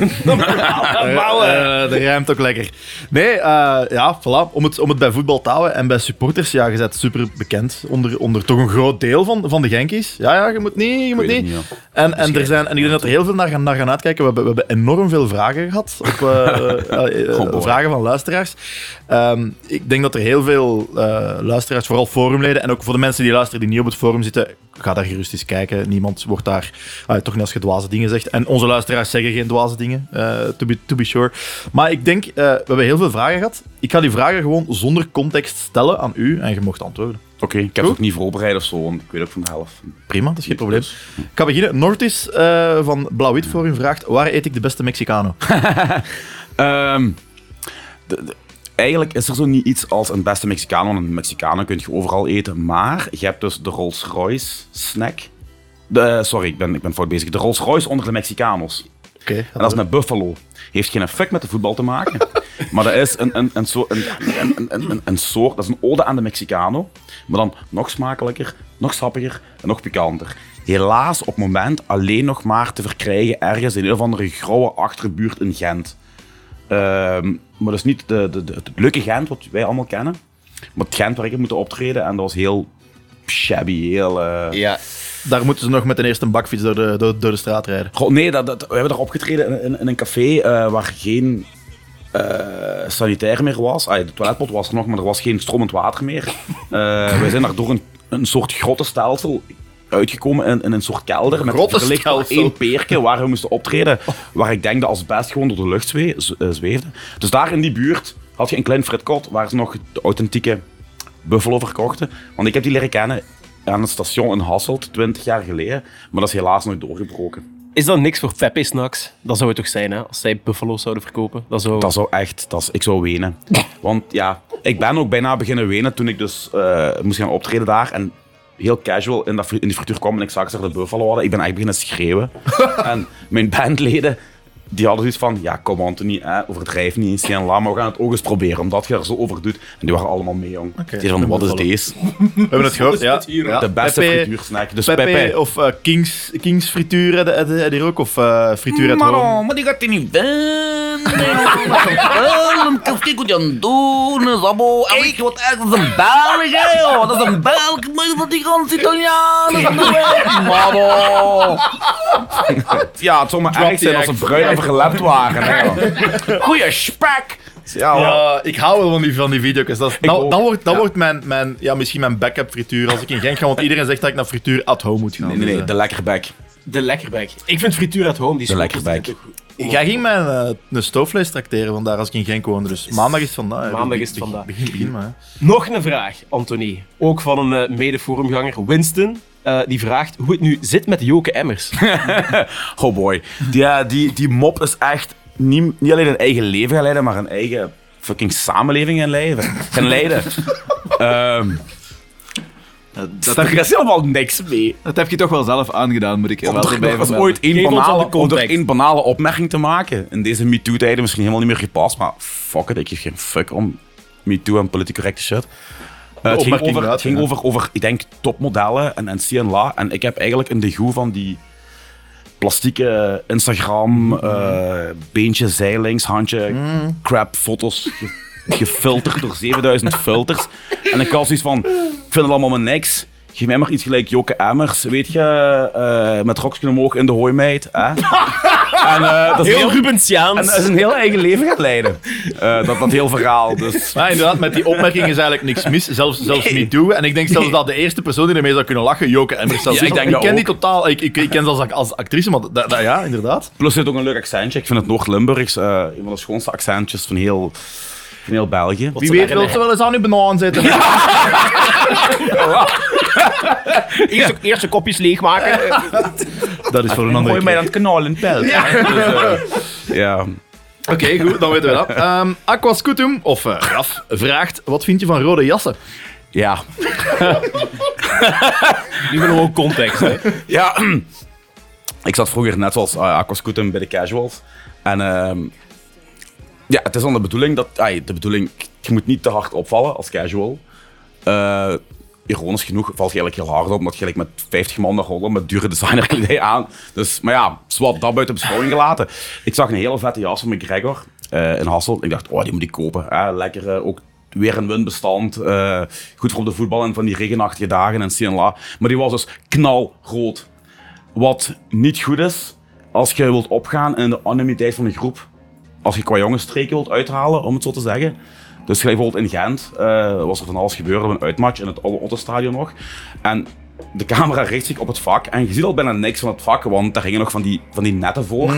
Eh, dat rijmt ook lekker. Nee, eh, ja, voilà. Om het, om het bij voetbal te houden en bij supporters, ja, je bent super bekend onder, onder toch een groot deel van, van de Genkies. Ja, ja, je moet niet, je moet niet. niet, ja. En, en, er zijn, en ik denk dat er heel veel naar gaan, naar gaan uitkijken. We hebben, we hebben enorm veel vragen gehad, op, eh, eh, eh, vragen van luisteraars. Ehm, ik denk dat er heel veel eh, luisteraars, vooral forumleden, en ook voor de mensen die luisteren die niet op het forum zitten, ga daar gerust eens kijken. Niemand wordt daar, ah, toch niet als je dwaze dingen zegt. En onze luisteraars zeggen geen dwaze dingen, eh, to, be, to be sure. Maar ik denk, eh, we hebben heel veel vragen gehad. Ik ga die vragen gewoon zonder context stellen aan u en je mocht antwoorden. Oké, ik heb het ook niet voorbereid of zo, want ik weet ook van de helft. Prima, dat is geen probleem. Ik ga beginnen. Nortis eh, van Blauw-Wit u vraagt: waar eet ik de beste Mexicano? Ehm, de- de- eigenlijk is er zo niet iets als een beste Mexicano. Want een Mexicano kun je overal eten. Maar je hebt dus de Rolls Royce snack. De, sorry, ik ben, ik ben fout bezig. De Rolls Royce onder de Mexicanos. Oké, En dat is met Buffalo. Heeft geen fuck met de voetbal te maken. maar dat is een, een, een, zo- een, een, een, soort, dat is een ode aan de Mexicano. Maar dan nog smakelijker, nog sappiger en nog pikanter. Helaas op het moment alleen nog maar te verkrijgen ergens in een of andere grauwe achterbuurt in Gent. Ehm, maar dat is niet de, de, de, het leuke Gent wat wij allemaal kennen. Maar het Gent waar ik heb moeten optreden en dat was heel shabby, heel... eh, Ja, Daar moeten ze nog met een eerste bakfiets door de, door, door de straat rijden. Goh, nee, dat, dat, we hebben daar opgetreden in, in, in een café eh, waar geen eh, sanitair meer was. Ah, de toiletpot was er nog, maar er was geen stromend water meer. Eh wij zijn daar door een, een soort grottenstelsel uitgekomen in, in een soort kelder. Met verlicht één peerke waar we moesten optreden. Waar ik denk dat asbest gewoon door de lucht eh, zweefde. Dus daar in die buurt had je een klein fritkot waar ze nog de authentieke buffalo verkochten. Want ik heb die leren kennen aan het station in Hasselt, 20 jaar geleden. Maar dat is helaas nog doorgebroken. Is dat niks voor Pepe Snacks? Dat zou het toch zijn, hè? Als zij buffalo's zouden verkopen. Dat zou... Dat zou echt, dat is, ik zou wenen. Want ja, ik ben ook bijna beginnen wenen toen ik dus eh, moest gaan optreden daar. En heel casual in, dat, in die frituur kwam en ik zag ze er de buffalo hadden. Ik ben echt beginnen schreeuwen. en mijn bandleden, die hadden zoiets van, ja kom Anthony, hè, overdrijf niet eens geen lama, we gaan het ook eens proberen, omdat je er zo over doet. En die waren allemaal mee, jong. Die van, wat is deze? We hebben het gehoord, ja. ja. De beste Pepe- frituursnack. Dus Pepe, Pepe. of eh, Kings, Kings frituur, heb je- hier ook? Of eh frituur at Maar, home? maar die gaat hij niet vinden. Kijk wat je aan het doen is, abo. En weet je wat echt, dat is een Belg, hè, joh. Dat is een Belg, maar dat die ganse Italianen. Maar, oh. Ja, het zou maar erg zijn als ze bruin en verlept waren. hè. Goeie spek! Ja, ik hou wel van die, van die video's. Dat, dan, wordt, dan wordt mijn, mijn, ja, misschien mijn backup frituur als ik in Genk ga. Want iedereen zegt dat ik naar frituur at home moet gaan. Nee, nee, nee, Dus, de lekkerbek. De lekkerbek. Ik vind frituur at home, die De schokjes, lekkerbek. eh, Jij ging mij een, een stoofvlees tracteren vandaar als ik in Genk woonde. Dus maandag is het vandaag. Maandag is Begin- vandaag. Begin, begin maar. Nog een vraag, Anthony. Ook van een eh, mede-forumganger, Winston. Eh, die vraagt hoe het nu zit met Joke Emmers. Oh boy. Die, eh, die, die mop is echt niet, niet alleen een eigen leven gaan leiden, maar een eigen fucking samenleving gaan leiden. Gaan leiden. Ehm, Dat, Daar is helemaal niks mee. dat heb je toch wel zelf aangedaan, moet ik er wel eens vermelden. ooit één banale, om er één banale opmerking te maken. In deze MeToo-tijden misschien helemaal niet meer gepast, maar fuck it, ik geef geen fuck om MeToo en politiek correcte shit. Eh, het ging, over, het ging ja. over, over, ik denk, topmodellen en, en CNLA. En ik heb eigenlijk een degoe van die plastieke Instagram, eh beentje zijlings, handje, crap foto's ge- gefilterd door 7000 filters. En ik had zoiets van, ik vind het allemaal maar niks. Geef mij maar iets gelijk Joke Emmers, weet je, eh, met rokjes omhoog in de hooimeid. Hè? en, eh, dat is Heel heel, Rubensiaans. en dat is een heel eigen leven gaat leiden. Eh, dat, dat heel verhaal. Dus. Maar inderdaad, met die opmerking is eigenlijk niks mis. Zelfs, zelfs niet doen. En ik denk zelfs dat de eerste persoon die ermee zou kunnen lachen, Joke Emmers zelfs Ja, ik denk ik ken ook. die totaal. Ik, ik, ik ken ze als, als actrice, maar dat, dat- ja, inderdaad. Plus het ook een leuk accentje. Ik vind het Noord-Limburgs eh, een van de schoonste accentjes van heel, van heel België. Wie weet wil ze wel eens aan uw banaan zetten. Eerste, eerste kopjes leegmaken. Dat is voor een andere Gooi mij dan het kanaal in het pijl. Ja. Ja. Oké, goed, dan weten we dat. Ehm Aqua Scutum, of eh, Raf, vraagt: wat vind je van rode jassen? ja. Nu willen we ook context. Hè. Ja, ik zat vroeger net zoals uh, Aquascutum bij de casuals. En ehm, ja, het is dan de bedoeling dat... de bedoeling, je moet niet te hard opvallen als casual. Eh ironisch genoeg valt je eigenlijk heel hard op, omdat je met 50 man naar rollen met dure designerkledij aan. Dus, maar ja, zwart, dat buiten beschouwing gelaten. Ik zag een hele vette jas van McGregor eh, in Hasselt. Ik dacht, oh, die moet ik kopen. Hè. Lekker, eh, ook weer een windbestand. eh, goed voor op de voetbal en van die regenachtige dagen en CNLA. Maar die was dus knalrood. Wat niet goed is, als je wilt opgaan in de anonimiteit van een groep. Als je qua jongensstreken wilt uithalen, om het zo te zeggen. Dus gelijk bijvoorbeeld in Gent eh, was er van alles gebeurd op een uitmatch in het oude Ottenstadion nog. En de camera richt zich op het vak en je ziet al bijna niks van het vak, want daar gingen nog van die, van die netten voor.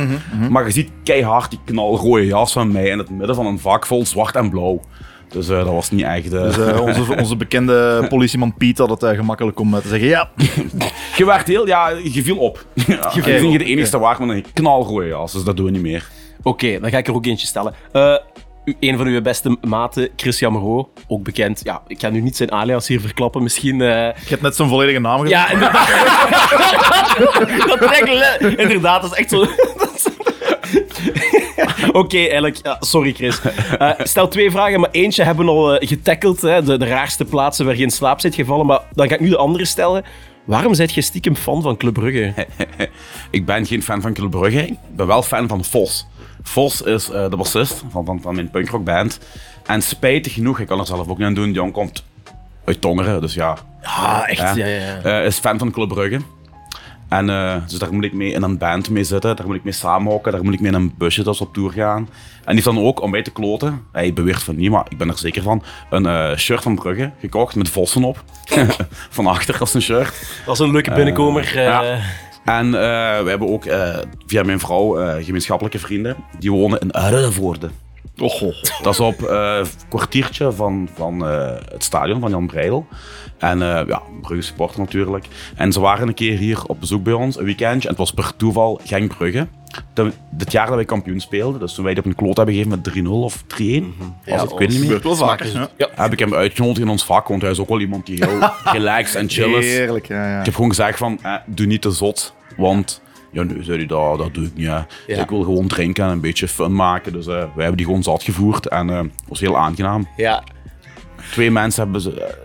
Maar je ziet keihard die knalrode jas van mij in het midden van een vak vol zwart en blauw. Dus eh, dat was niet echt... eh, Dus onze, onze bekende politieman Piet had het eh, gemakkelijk om te zeggen: ja, Je werd heel... Ja, je viel op. Ja, je bent op, de enige waar met een knalrode jas, dus dat doen we niet meer. Oké, dan ga ik er ook eentje stellen. Een van uw beste maten, Christian Moreau, ook bekend. Ja, ik ga nu niet zijn alias hier verklappen, misschien... eh, je hebt net zijn volledige naam gezegd. Ja, inderdaad. dat trekt le- Inderdaad, dat is echt zo... Oké, eigenlijk... ja, sorry, Chris. Eh, stel twee vragen, maar eentje hebben we al eh, getackeld. Hè, de, de raarste plaatsen waar je in slaap zit gevallen. Maar dan ga ik nu de andere stellen. Waarom zet je stiekem fan van Club Brugge? Ik ben geen fan van Club Brugge. Ik ben wel fan van Vos. Vos is eh, de bassist van, van, van mijn punkrockband. En spijtig genoeg, ik kan er zelf ook niet aan doen, jongen komt uit Tongeren, dus ja. Ah, echt? Ja. Ja, ja, ja. Eh, is fan van Club Brugge. En eh, dus daar moet ik mee in een band mee zitten, daar moet ik mee samenhokken, daar moet ik mee in een busje dus op tour gaan. En die heeft dan ook, om mij te kloten, hij beweert van niet, maar ik ben er zeker van, een shirt van Brugge gekocht met vossen op. van achter als een shirt. Dat is een leuke binnenkomer. ja. En eh, we hebben ook eh, via mijn vrouw eh, gemeenschappelijke vrienden. Die wonen in Ruivoorde. Och, Dat is op eh, een kwartiertje van, van eh, het stadion van Jan Breidel. En eh, ja, Brugge supporter natuurlijk. En ze waren een keer hier op bezoek bij ons, een weekendje. En het was per toeval Genk Brugge. Dit jaar dat wij kampioen speelden, dus toen wij die op een kloot hebben gegeven met 3-0 of 3-1, was het, ik weet niet meer. gebeurt wel vaker. Ja. Heb ik hem uitgenodigd in ons vak, want hij is ook wel iemand die heel relaxed en chill is. Heerlijk, ja, ja. Ik heb gewoon gezegd van, eh, doe niet te zot, want... Ja, nu zei hij, dat, dat doe ik niet. hè. Dus Ja. ik wil gewoon drinken en een beetje fun maken. Dus eh, wij hebben die gewoon zat gevoerd en het was heel aangenaam. ja. Twee mensen hebben ze,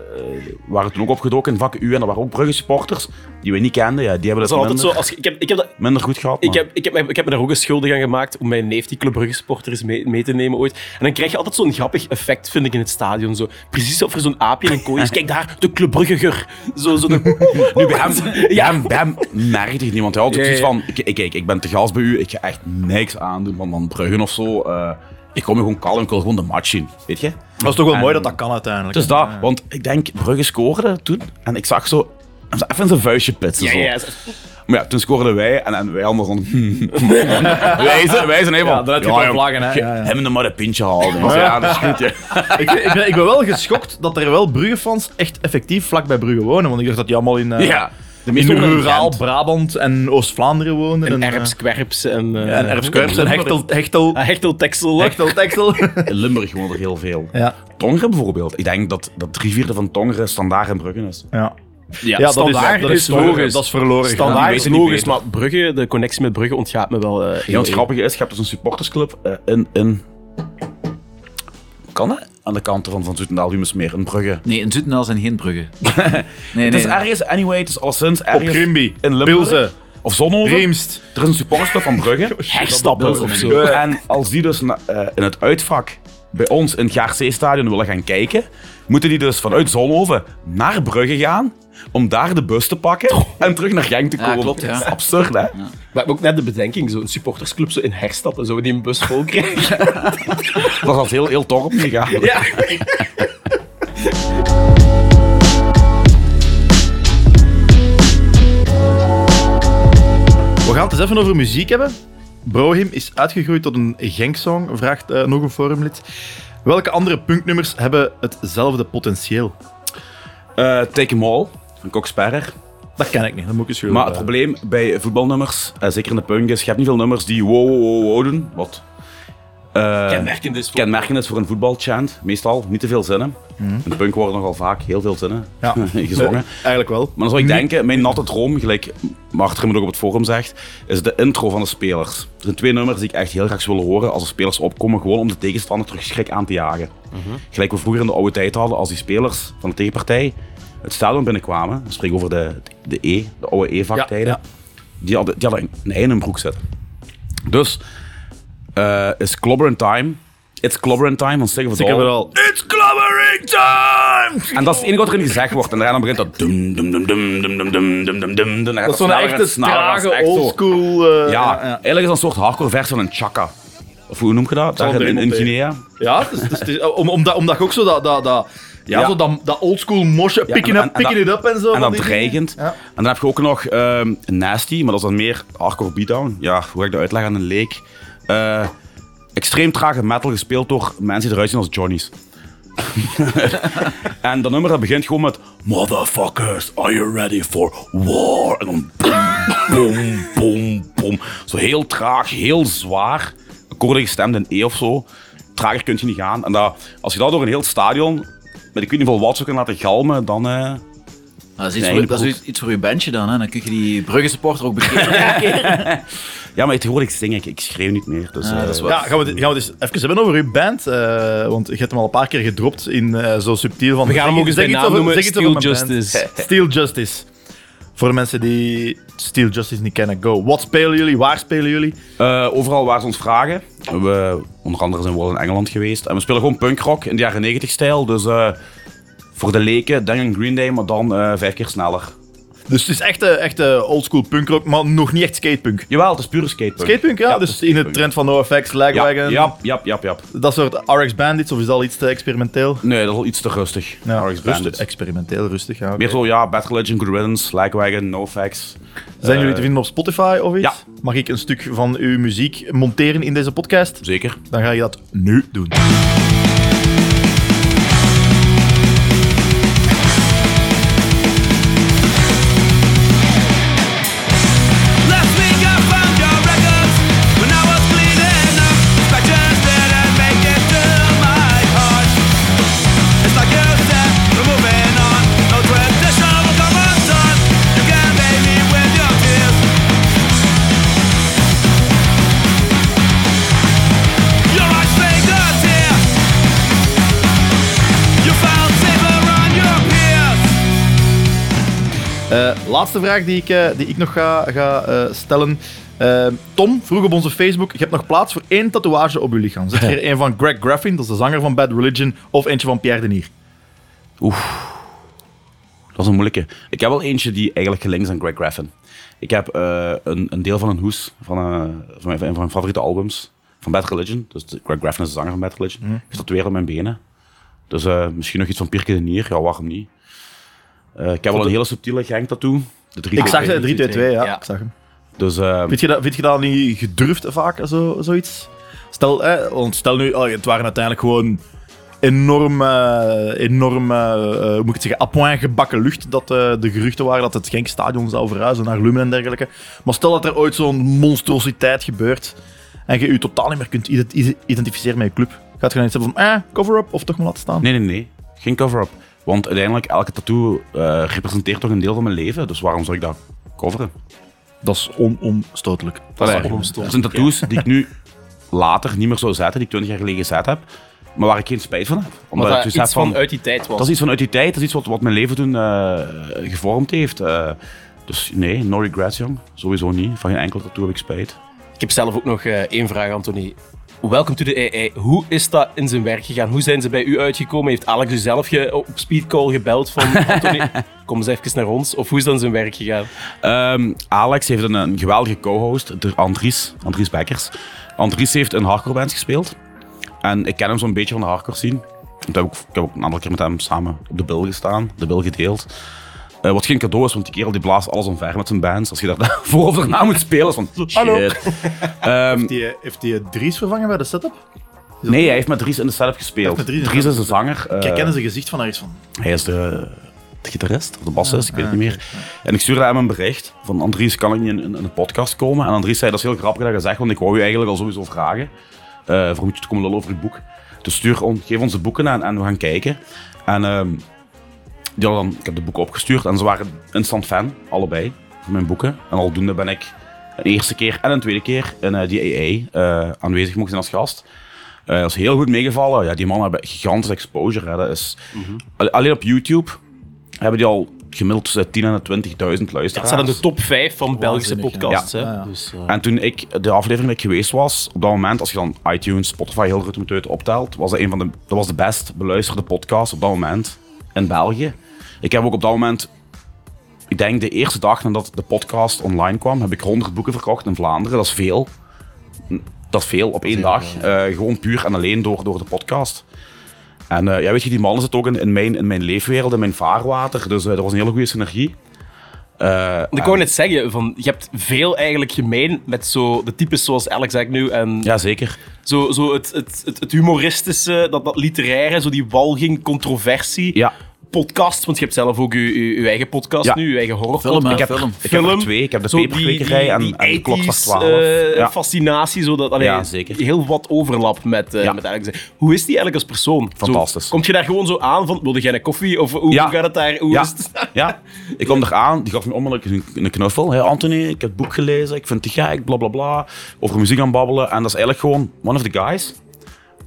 waren toen ook opgedoken in vak U en dat waren ook Brugge supporters die we niet kenden. Ja, die hebben Dat het is altijd minder, zo. Als, ik, heb, ik, heb dat, minder goed gehad. ik, heb, ik, heb, ik heb me daar ook een schuldig aan gemaakt om mijn neef, die Club Brugge supporter is, mee, mee te nemen ooit. En dan krijg je altijd zo'n grappig effect, vind ik, in het stadion. Zo. Precies of er zo'n aapje in een kooi is. Kijk daar, de Club Bruggeger. Zo, zo de... Nu, bij hem, bij hem, bij want hij Ja, zoiets ja. van, ik, ik, ik, ik ben te gast bij u, ik ga echt niks aandoen van, van Bruggen of zo. Eh, ik kom gewoon kalm, ik wil gewoon de match zien, weet je? Dat is toch wel En- mooi dat dat kan uiteindelijk. Dus dat, want ik denk, Brugge scoorde toen en ik zag zo, even in zijn vuistje pitsen. Ja, zo. ja. Maar ja, toen scoorden wij en, en wij allemaal van... wij, zijn, wij zijn even Ja, dan heb je wel vlaggen, hè. Ja, ja. Hem nog maar een pintje halen. Dus ja, dat is goed, ja. ik, ik, ben, ik ben wel geschokt dat er wel Brugge-fans echt effectief vlak bij Brugge wonen. Want ik dacht dat die allemaal in, eh, ja. De in meeste wonen in ruraal. Brabant en Oost-Vlaanderen woonden. En eh, Erps, Kwerps en... eh, en Erpskwerps en Hechtel, Hechtel, Ah, Hechtel, Texel. Hechtel, Texel. In Limburg wonen er heel veel. ja. Tongeren bijvoorbeeld. Ik denk dat, dat drie vierde van Tongeren standaard in Brugge is. ja. Ja, dat is, standaard dat is, logisch. Dat is verloren. Standaard is logisch, maar Brugge, de connectie met Brugge ontgaat me wel. eh, Ja, heel het grappige is, je hebt dus een supportersclub eh, in, in... Kan het? Aan de kant van, van Zoetendaal, meer in Brugge. Nee, in Zoetendaal zijn geen bruggen. nee, nee. Het is ergens, anyway, het is al sinds Op ergens Grimby, in Limburg. Pilsen, Of Zonhoven. Riemst. Er is een supportersclub van Brugge. Herstappen of zo. En als die dus na- eh, in het uitvak bij ons in het GRC-stadion willen gaan kijken, moeten die dus vanuit Zonhoven naar Brugge gaan om daar de bus te pakken en terug naar Genk te Ja, komen. klopt, ja. Dat is absurd, hè? Maar ik heb ook net de bedenking, zo'n supportersclub zo in herstappen, zo die een bus vol krijgen. Dat als heel, heel tof opgegaan. ja. We gaan het eens even over muziek hebben. Brohim is uitgegroeid tot een Genk-song, vraagt eh, nog een forumlid. Welke andere punknummers hebben hetzelfde potentieel? Eh, Take 'em All van Cox Sperrer. Dat ken ik niet, dat moet ik eens Maar het probleem bij voetbalnummers, eh, zeker in de punk, is je hebt niet veel nummers die wow, wow, wow, wow doen. Wat eh, Kenmerkend is voor- kenmerkend is voor een voetbalchant. Meestal niet te veel zinnen. In de punk worden nogal vaak heel veel zinnen Ja. gezongen. Eigenlijk wel. Maar dan zou ik denken, mijn natte droom, gelijk Martin me ook op het forum zegt, is de intro van de spelers. Er zijn twee nummers die ik echt heel graag zou willen horen als de spelers opkomen, gewoon om de tegenstander terug schrik aan te jagen. Gelijk we vroeger in de oude tijd hadden, als die spelers van de tegenpartij het stadion binnenkwamen, we spreken over de, de E, de oude E-vaktijden, Ja, die hadden, die hadden een ei in hun broek zitten. Dus eh, is Clobbering Time, It's Clobbering Time van heb het al. It's clobbering time! En dat is het enige wat erin gezegd wordt. En daarna begint dat dum dum dum dum dum dum dum dum dum dum dum. Dat is zo'n echte trage, oldschool... eh, Ja, eigenlijk is dat een soort hardcore versie van een chaka. Of hoe noem je dat? Daar in, in iemand Guinea. Ja, dus, dus, om, omdat, omdat ook zo dat... dat, dat ja, zo dat, dat oldschool mosje, picking, en- up, en picking dat- it up en zo. En dan dreigend. En dan heb je ook nog ehm, Nasty, maar dat is dan meer hardcore beatdown. Ja, hoe ga ik dat uitleggen aan een leek? Eh, extreem trage metal gespeeld door mensen die eruit zien als Johnny's. en dat nummer dat begint gewoon met Motherfuckers, are you ready for war? En dan boom, boom, boom, boom. Zo heel traag, heel zwaar. Akkoorden gestemd in E of zo. Trager kun je niet gaan. En dat, als je dat door een heel stadion met ik weet niet hoeveel watts ook kan laten galmen, dan... eh, Dat is iets, voor, dat is broek. iets- iets voor je bandje dan, hè. Dan kun je die Brugge supporter ook bekeren. Ja, maar tegenwoordig zing ik, ik schreeuw niet meer. Dus, Ah, eh, dat is waar. Ja, gaan we, het- gaan we eens even hebben over uw band. eh, want je hebt hem al een paar keer gedropt in eh, zo subtiel van... We gaan hem ook eens bij iets naam over- noemen, zeg iets over Steel. Justice. Steel Justice. Voor de mensen die Steel Justice niet kennen, go. Wat spelen jullie? Waar spelen jullie? eh, overal waar ze ons vragen. We, onder andere zijn we wel in Engeland geweest. En we spelen gewoon punkrock in de jaren 90 stijl. Dus eh, voor de leken, denk een Green Day, maar dan eh, vijf keer sneller. Dus het is echt, eh, echt eh, oldschool punkrock, maar nog niet echt skatepunk. Jawel, het is pure skatepunk. Skatepunk, ja. het dus in het trend van NoFX, Ja, Lagwagon, ja, ja, ja, ja. dat soort RX Bandits, of is dat al iets te experimenteel? Nee, dat is al iets te rustig. Ja, RX rustig, Bandits. experimenteel, rustig. Ja. Meer zo, ja, Bad Religion, Good Riddance, Lagwagon, NoFX. Zijn jullie Eh, te vinden op Spotify of iets? ja. Mag ik een stuk van uw muziek monteren in deze podcast? Zeker. Dan ga je dat nu doen. Eh, laatste vraag die ik, eh, die ik nog ga, ga eh, stellen. Tom vroeg op onze Facebook: Je hebt nog plaats voor één tatoeage op uw lichaam. Zet je er een van Greg Graffin, dat is de zanger van Bad Religion, of eentje van Pierre Denier? Dat is een moeilijke. Ik heb wel eentje die eigenlijk gelinkt is aan Greg Graffin. Ik heb een, een deel van een hoes van, van, mijn, van mijn favoriete albums van Bad Religion. Dus Greg Graffin is de zanger van Bad Religion. Mhm. Ik op mijn benen. Dus misschien nog iets van Pierre de Nier. Ja, waarom niet? Eh, ik heb wel een hele subtiele gang tattoo. De Ik zag de 322, ja, Ja. ik zag hem. Dus eh, Vind je dat, vind je dat niet gedurfd vaak, zo, zoiets? Stel, eh, want stel nu, oh, het waren uiteindelijk gewoon enorm, eh, enorm eh, hoe moet ik het zeggen, à point gebakken lucht dat eh, de geruchten waren dat het Genkstadion zou verhuizen naar Lumen en dergelijke. Maar stel dat er ooit zo'n monstrositeit gebeurt en je je totaal niet meer kunt ident- identificeren met je club. Gaat je dan iets hebben van, eh, cover-up of toch maar laten staan? nee, nee, nee. Geen cover-up. Want uiteindelijk, elke tattoo eh, representeert toch een deel van mijn leven. Dus waarom zou ik dat coveren? Dat is onomstotelijk. Allee, onomstotelijk, Er zijn tattoos die ik nu later niet meer zou zetten, die ik 20 jaar geleden gezet heb. Maar waar ik geen spijt van heb. Omdat ik dat iets van uit die tijd was. Dat is iets vanuit die tijd, dat is iets wat, wat mijn leven toen eh, gevormd heeft. Eh, dus nee, no regrets, jong. Sowieso niet. Van geen enkel tattoo heb ik spijt. Ik heb zelf ook nog eh, één vraag, Anthony. Welcome to the AI. Hoe is dat in zijn werk gegaan? Hoe zijn ze bij u uitgekomen? Heeft Alex u zelf ge- op speedcall gebeld van Anthony, kom eens even naar ons? Of hoe is dat in zijn werk gegaan? Ehm, Alex heeft een, een geweldige co-host, de Andries, Andries Bekkers. Andries heeft in hardcore bands gespeeld. En ik ken hem zo'n beetje van de hardcore scene. Ik heb, ook, ik heb ook een aantal keer met hem samen op de bil gestaan, de bil gedeeld. Eh, wat geen cadeau is, want die kerel die blaast alles omver met zijn bands. Als je daar voor of daarna moet spelen, is van shit. Hallo. Ehm, Heeft die Dries vervangen bij de setup? nee, hij heeft met Dries in de setup gespeeld. Dries de is een zanger. eh, Ik herken zijn gezicht van ergens van. Hij is de, de gitarist, of de bassist, ik weet het niet meer. En ik stuurde hem een bericht van Andries, kan ik niet in, in, in een podcast komen? En Andries zei, dat is heel grappig dat je zegt, want ik wou je eigenlijk al sowieso vragen. eh voor moet je te komen lullen over je boek. Dus stuur on, geef ons de boeken en, en we gaan kijken. En ehm, die hadden dan, ik heb de boeken opgestuurd en ze waren instant fan, allebei, van mijn boeken. En aldoende ben ik een eerste keer en een tweede keer in eh, die AA eh, aanwezig mogen zijn als gast. Eh, dat is heel goed meegevallen. Ja, die mannen hebben gigantische exposure. Hè. Dat is, Alle- Alleen op YouTube hebben die al gemiddeld tussen 10.000 en 20.000 Dat luisteraars. staat in de top 5 van Belgische podcasts. ja. hè. Ja, ja. Dus, En toen ik, de aflevering dat ik geweest was, op dat moment, als je dan iTunes, Spotify heel goed uit optelt, was dat een van de, dat was de best beluisterde podcast op dat moment in België. Ik heb ook op dat moment, ik denk de eerste dag nadat de podcast online kwam, heb ik 100 boeken verkocht in Vlaanderen. Dat is veel. Dat is veel op één dag. Eh, gewoon puur en alleen door, door de podcast. En eh, ja, weet je, die mannen zitten ook in, in, mijn, in mijn leefwereld, in mijn vaarwater. Dus eh er was een hele goede synergie. Want ik wou net zeggen, van, je hebt veel eigenlijk gemeen met zo de types zoals Alex Agnew en Ja, zeker. zo, zo het, het, het, het humoristische, dat, dat literaire, zo die walging, controversie. Ja, Podcast, want je hebt zelf ook je, eigen podcast Ja. nu, je eigen horror Film, ik heb, film. ik heb er Film. twee. Ik heb de peperkwekerij en, en de klokslag 80s, 12. eh, ja. fascinatie, zodat allee, Ja, zeker. heel wat overlap met, Ja. met Alex. Hoe is die eigenlijk als persoon? Fantastisch. Zo, komt je daar gewoon zo aan van, wilde jij een koffie? Of hoe, gaat het daar? Hoe Ja. is het? ja, ik kwam eraan, die gaf me onmiddellijk een, een knuffel. Hey Anthony, ik heb het boek gelezen, ik vind het gek, bla bla bla. Over muziek aan babbelen. En dat is eigenlijk gewoon one of the guys.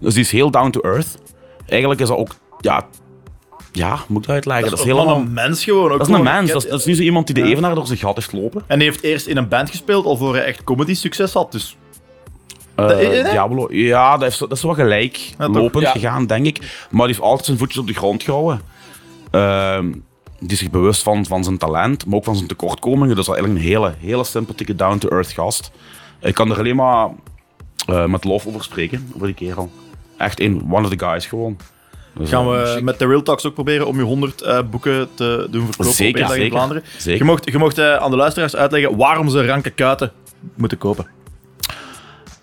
Dus die is heel down to earth. Eigenlijk is dat ook, ja, ja moet ik dat uitleggen? Dat is, helemaal, wel een mens gewoon. Ook dat is een mens. Dat is, dat is niet zo iemand die de evenaar door zijn gat heeft lopen. En hij heeft eerst in een band gespeeld, al voor hij echt comedy succes had. Dus eh? Diablo, ja, dat, zo- dat is wel gelijk Ja, lopend Ja. gegaan, denk ik. Maar die heeft altijd zijn voetjes op de grond gehouden. Ehm, die is zich bewust van, van zijn talent, maar ook van zijn tekortkomingen. Dus dat is eigenlijk een hele, hele sympathieke, down-to-earth gast. Ik kan er alleen maar eh, met lof over spreken, over die kerel. Echt een one of the guys gewoon. Dus, gaan we met de Real Talks ook proberen om je 100 eh, boeken te doen verkopen Zeker, op in. Vlaanderen. Zeker. Je mocht, je mocht eh, aan de luisteraars uitleggen waarom ze ranke kuiten moeten kopen.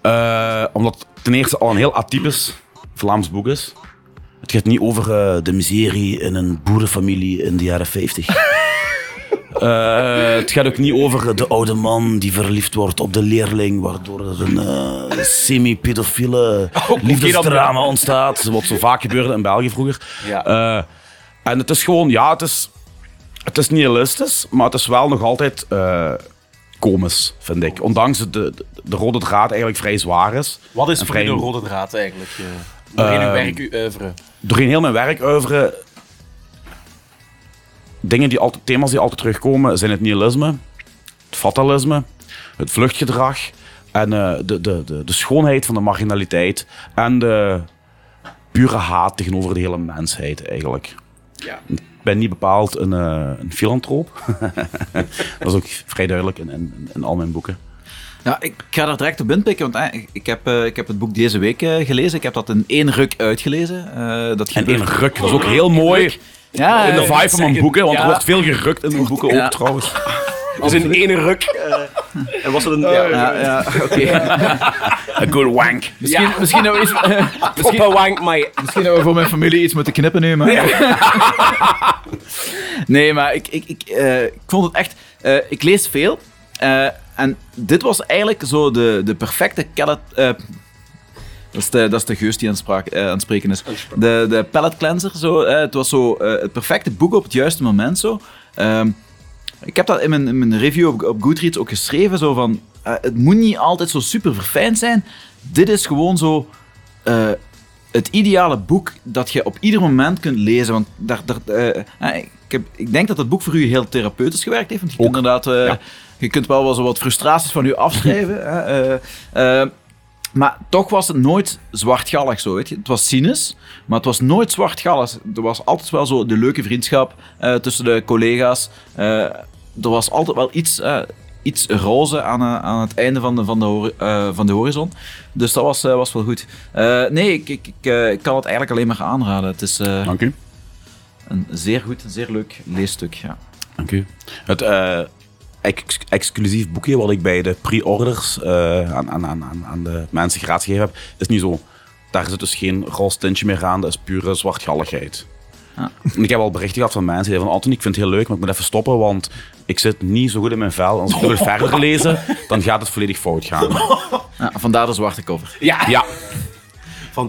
Eh, omdat het ten eerste al een heel atypisch Vlaams boek is. Het gaat niet over de miserie in een boerenfamilie in de jaren 50. Eh, het gaat ook niet over de oude man die verliefd wordt op de leerling, waardoor er een eh, semi-pedofiele liefdesdrama ontstaat. Wat zo vaak gebeurde in België vroeger. Ja. Eh, en het is gewoon, ja, het is, het is nihilistisch, maar het is wel nog altijd komisch, vind ik. Ondanks dat de, de, de rode draad eigenlijk vrij zwaar is. Wat is voor je de vrij- rode draad eigenlijk? eh, Doorheen uw Ehm, doorheen heel mijn werk oeuvre, dingen die altijd, thema's die altijd terugkomen, zijn het nihilisme, het fatalisme, het vluchtgedrag en eh, de, de, de, de schoonheid van de marginaliteit en de pure haat tegenover de hele mensheid eigenlijk. Ja. Ik ben niet bepaald een, eh, een filantroop. dat is ook vrij duidelijk in, in, in al mijn boeken. Ja, ik ga daar direct op inpikken, want eh, ik, heb, ik heb het boek deze week gelezen. Ik heb dat in één ruk uitgelezen. Eh, dat En één ruk, dat is ook heel mooi Ja, in de eh, vibe van mijn boeken, want er wordt veel gerukt in mijn boeken ook trouwens. Dus in ene ruk. eh, en was het een... ja, Ja, ja, oké. A good wank. Misschien, Ja. misschien, iets, misschien, Proper wank, maar... misschien dat we voor mijn familie iets moeten knippen nu, maar... nee, maar ik, ik, ik, eh, ik vond het echt... eh, ik lees veel. eh, en dit was eigenlijk zo de, de perfecte Kellet... eh, Dat is de, dat is de geus die aan, het spraak- eh, aan het spreken is. De, de pallet cleanser, zo, eh, het was zo eh, het perfecte boek op het juiste moment. Zo. Ehm, ik heb dat in mijn, in mijn review op, op Goodreads ook geschreven. Zo van, het moet niet altijd zo super verfijnd zijn. Dit is gewoon zo het ideale boek dat je op ieder moment kunt lezen. Want daar, daar, ik, heb, ik denk dat het boek voor u heel therapeutisch gewerkt heeft. Want je kunt inderdaad... Je kunt wel wel zo wat frustraties van u afschrijven. hè, maar toch was het nooit zwartgallig zo, weet je. Het was cynisch, maar het was nooit zwartgallig. Er was altijd wel zo de leuke vriendschap eh, tussen de collega's. Eh, er was altijd wel iets, eh, iets roze aan, aan het einde van de, van de, van de horizon. Dus dat was, was wel goed. Nee, ik, ik, ik, ik kan het eigenlijk alleen maar aanraden. Het is Dank u. een zeer goed, een zeer leuk leesstuk. Ja. Dank u. Het ex- exclusief boekje wat ik bij de pre-orders eh, aan, aan, aan, aan- aan de mensen gratis gegeven heb, is niet zo. Daar zit dus geen roze tintje meer aan, dat is pure zwartgalligheid. Ja. En ik heb al berichten gehad van mensen die zeiden van Anthony, ik vind het heel leuk, maar ik moet even stoppen, want ik zit niet zo goed in mijn vel. En als ik wil verder lezen, dan gaat het volledig fout gaan. Ja, vandaar de zwarte cover. Ja, Ja.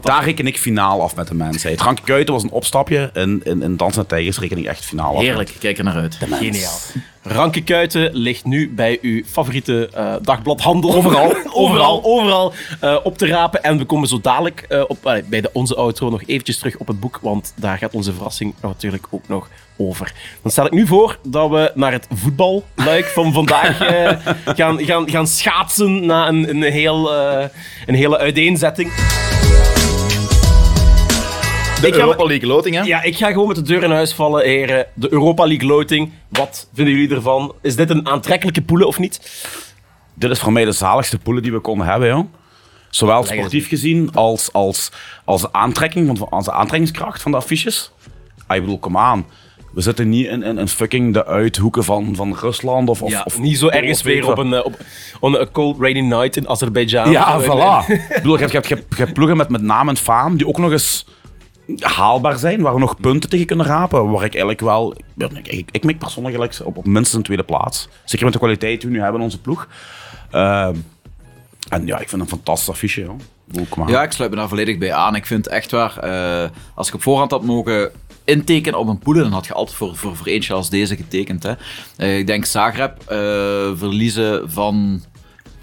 Daar reken ik finaal af met de mensheid. Ranke Kuiten was een opstapje. En in, in Dans met Tijgers reken ik echt finaal af. Heerlijk, kijk er naar uit. Geniaal. Ranke Kuiten ligt nu bij uw favoriete eh, dagbladhandel. Overal, overal, overal eh, op te rapen. En we komen zo dadelijk eh, op, bij de Onze Outro nog eventjes terug op het boek, want daar gaat onze verrassing natuurlijk ook nog over. Dan stel ik nu voor dat we naar het voetballuik van vandaag gaan, gaan, gaan schaatsen na een, een, heel, eh, een hele uiteenzetting. De Ik ga- Europa League loting, hè? Ja, ik ga gewoon met de deur in huis vallen, heren. De Europa League loting. Wat vinden jullie ervan? Is dit een aantrekkelijke poelen of niet? Dit is voor mij de zaligste poelen die we konden hebben, joh. Zowel sportief gezien als, als, als de aantrekking, van, als de aantrekkingskracht van de affiches. Ah, ik bedoel, kom aan. We zitten niet in, in, in fucking de uithoeken van, van Rusland of, of, Ja, of niet zo ergens weer op een, eh, op, op een cold rainy night in Azerbeidzjan. Ja, voilà. ik bedoel, je hebt, je, hebt, je, hebt, je hebt ploegen met, met naam en faam die ook nog eens haalbaar zijn, waar we nog punten tegen kunnen rapen. Waar ik eigenlijk wel... Ik, ik, ik mik persoonlijk op, op minstens een tweede plaats. Zeker met de kwaliteit die we nu hebben in onze ploeg. Ehm, en ja, ik vind het een fantastisch affiche. Ja, ik sluit me daar volledig bij aan. Ik vind echt waar, eh, als ik op voorhand had mogen intekenen op een poelen, dan had je altijd voor, voor, voor eentje als deze getekend. Hè. Eh, ik denk Zagreb eh, verliezen van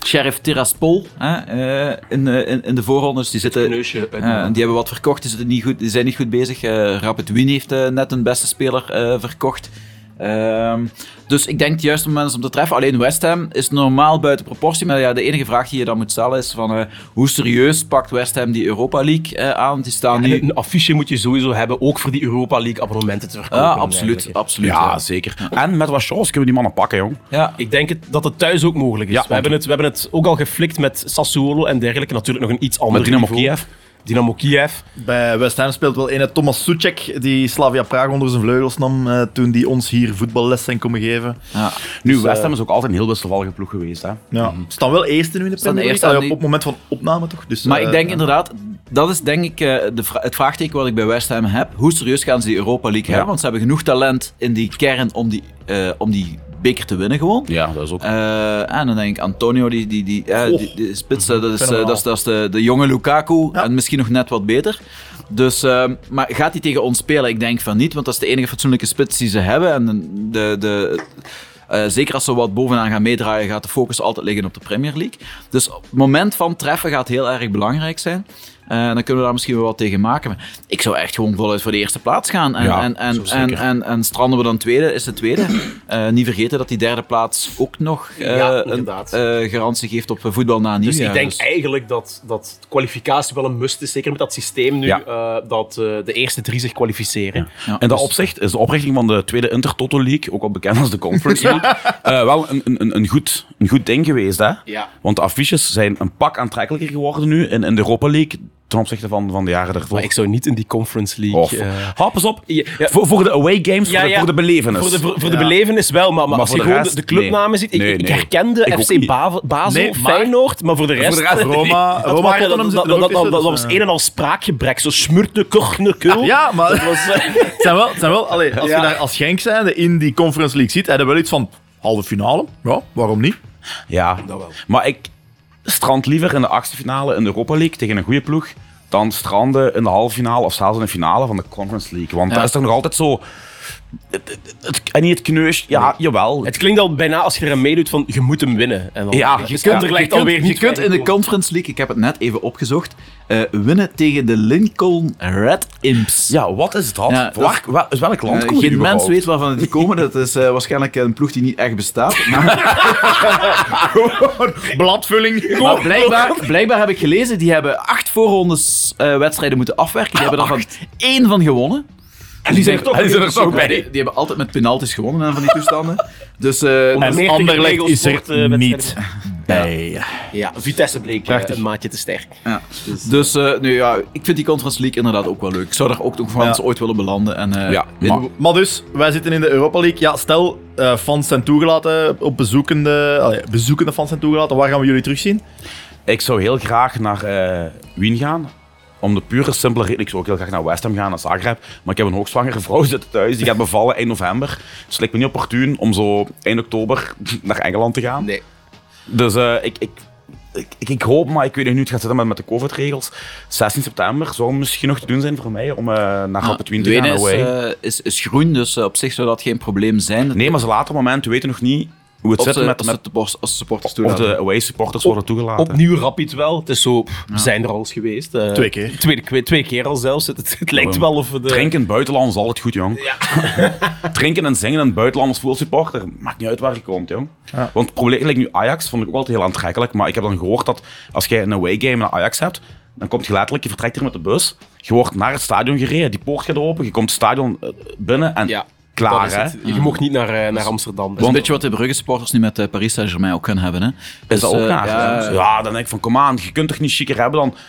Sheriff Tiraspol hè, eh, in, eh, in, in de voorrondes. Die, zitten, eh, die hebben wat verkocht, die, zitten niet goed, die zijn niet goed bezig. Eh Rapid Wien heeft net een beste speler verkocht. Ehm, dus ik denk het juiste moment is om te treffen. Alleen West Ham is normaal buiten proportie. Maar ja, de enige vraag die je dan moet stellen is van, eh, hoe serieus pakt West Ham die Europa League eh, aan? Die staan nu... een affiche moet je sowieso hebben, ook voor die Europa League abonnementen te verkopen. Ja, en absoluut. absoluut Ja, ja. zeker. En met wat chance kunnen we die mannen pakken, jong. Ja. Ik denk het, dat het thuis ook mogelijk is. Ja, we, hebben het, we hebben het ook al geflikt met Sassuolo en dergelijke. Natuurlijk nog een iets ander Met Dynamo. Kiev. Dynamo Kiev. Bij West Ham speelt wel ene Thomas Suchek, die Slavia Praag onder zijn vleugels nam eh, toen die ons hier voetballes zijn komen geven. Ja. Nu, Dus, West eh, Ham is ook altijd een heel wisselvallige ploeg geweest, hè. Ja. Staan wel eerste nu in de Staan Premier League. Aan op, op het moment van opname toch? Dus, Maar eh, ik denk ja. inderdaad, dat is denk ik eh, de vra- het vraagteken wat ik bij West Ham heb. Hoe serieus gaan ze die Europa League hebben? Want ze hebben genoeg talent in die kern om die, eh, om die beker te winnen gewoon. Ja, dat is ook... Eh, en dan denk ik Antonio, die, die, die, eh, die, die spits, eh, dat is, eh, dat is, dat is de, de jonge Lukaku. Ja. En misschien nog net wat beter. Dus, maar gaat hij tegen ons spelen? Ik denk van niet, want dat is de enige fatsoenlijke spits die ze hebben. En de, de, eh, zeker als ze wat bovenaan gaan meedraaien, gaat de focus altijd liggen op de Premier League. Dus op het moment van treffen gaat heel erg belangrijk zijn. Eh, dan kunnen we daar misschien wel wat tegen maken. Maar ik zou echt gewoon voluit voor de eerste plaats gaan. En, Ja, en, en, en, en, en stranden we dan tweede, is het tweede. Eh, niet vergeten dat die derde plaats ook nog eh, Ja, een eh, garantie geeft op voetbal na Dus nieuwjaar. ik denk Dus- eigenlijk dat, dat kwalificatie wel een must is. Zeker met dat systeem nu, Ja. eh, dat eh, de eerste drie zich kwalificeren. Ja, In dat dus- opzicht is de oprichting van de tweede Intertoto League, ook al bekend als de Conference League, eh, wel een, een, een, goed, een goed ding geweest. Hè? Ja. Want de affiches zijn een pak aantrekkelijker geworden nu in, in de Europa League ten opzichte van, van de jaren daarvoor. Maar ik zou niet in die Conference League... Of, eh, ha, pas op. Ja, ja. Voor, voor de away games, Ja, voor, de, ja. voor de belevenis. Voor de, voor, voor de belevenis wel, maar, maar, als voor je de gewoon rest, de, de clubnamen nee. ziet... Ik, Nee, ik nee. herkende Ik FC niet. Ba- Basel, Nee, maar- Feyenoord, maar voor de rest... Voor de rest, Roma, Dat, Roma waren- Tottenham dat, dat, dat, tussen, dat dus, was eh. een en al spraakgebrek. Zo smurte, kuchne, kul. Ja, maar Dat was, eh, het zijn wel, het zijn wel allee, als Ja. je daar als Genk zijnde in die Conference League ziet, heb je wel iets van halve finale. Ja, waarom niet? Ja, maar ik... strand liever in de achtste finale in de Europa League tegen een goede ploeg dan stranden in de halve finale of zelfs in de finale van de Conference League. Want Ja. dat is toch nog altijd zo... Het, het, het- en niet het kneus, ja, jawel. Het klinkt al bijna als je er aan meedoet van je moet hem winnen. En dan, Ja, je je kunt er je kunt, alweer je niet kunt in de. Conference League, ik heb het net even opgezocht, eh, winnen tegen de Lincoln Red Imps. Ja, wat is dat? Ja, Waar, dat- waar- is welk land Eh, komen die geen mens überhaupt? weet waarvan die komen. Dat is eh, waarschijnlijk een ploeg die niet echt bestaat. Maar, Bladvulling. maar blijkbaar, blijkbaar heb ik gelezen, die hebben acht voorrondes eh, wedstrijden moeten afwerken. Die hebben daarvan één van gewonnen. En die zijn er toch, er zo bij. Die, die hebben altijd met penalties gewonnen van die toestanden. Dus eh, is- meer Anderlecht is er eh, niet bij. Ja, Vitesse bleek eh, Prachtig. een maatje te sterk. Ja. Dus eh, nu, ja, ik vind die Conference League inderdaad ook wel leuk. Ik zou daar ook nog van eens ooit willen belanden. En, eh, Ja, maar- Maar dus, wij zitten in de Europa League. Ja, stel, eh, fans zijn toegelaten op bezoekende... allee, bezoekende fans zijn toegelaten. Waar gaan we jullie terugzien? Ik zou heel graag naar eh, Wien gaan. Om de pure simpele reden. Ik zou ook heel graag naar West Ham gaan, naar Zagreb. Maar ik heb een hoogzwangere vrouw zitten thuis. Die gaat bevallen eind november. Dus het lijkt me niet opportun om zo eind oktober naar Engeland te gaan. Nee. Dus eh, ik, ik, ik, ik, hoop, maar ik weet nog niet hoe het gaat zitten met, met de COVID-regels. 16 september zou misschien nog te doen zijn voor mij om eh, naar Rapid te gaan. Is, away. eh, is, is groen, dus op zich zou dat geen probleem zijn. Nee, maar ze later moment, we weten nog niet hoe het Of zit ze, met, de, als de supporters of de away supporters worden toegelaten. Opnieuw Rapid wel. Het is zo, pff, we zijn er al eens geweest. eh, Twee keer. Twee, twee keer al zelfs. Het, het, het lijkt Ja. wel of we de... Drinken in het buitenland is altijd goed, jong. Drinken en zingen in het buitenland als voetbalsupporter, maakt niet uit waar je komt, jong. Want het probleem, like nu Ajax, vond ik ook altijd heel aantrekkelijk, maar ik heb dan gehoord dat als jij een away game naar Ajax hebt, dan komt je letterlijk, je vertrekt hier met de bus, je wordt naar het stadion gereden, die poort gaat open, je komt het stadion eh, binnen en Ja, klaar, hè. Je mocht niet naar, eh, naar Amsterdam. Dat is een beetje wat de Brugge supporters nu met eh, Paris Saint-Germain ook kunnen hebben. Hè. Is Dus, dat ook eh, naar? ja, Ja, dan denk ik van, kom aan, je kunt toch niet chiquer hebben dan eh,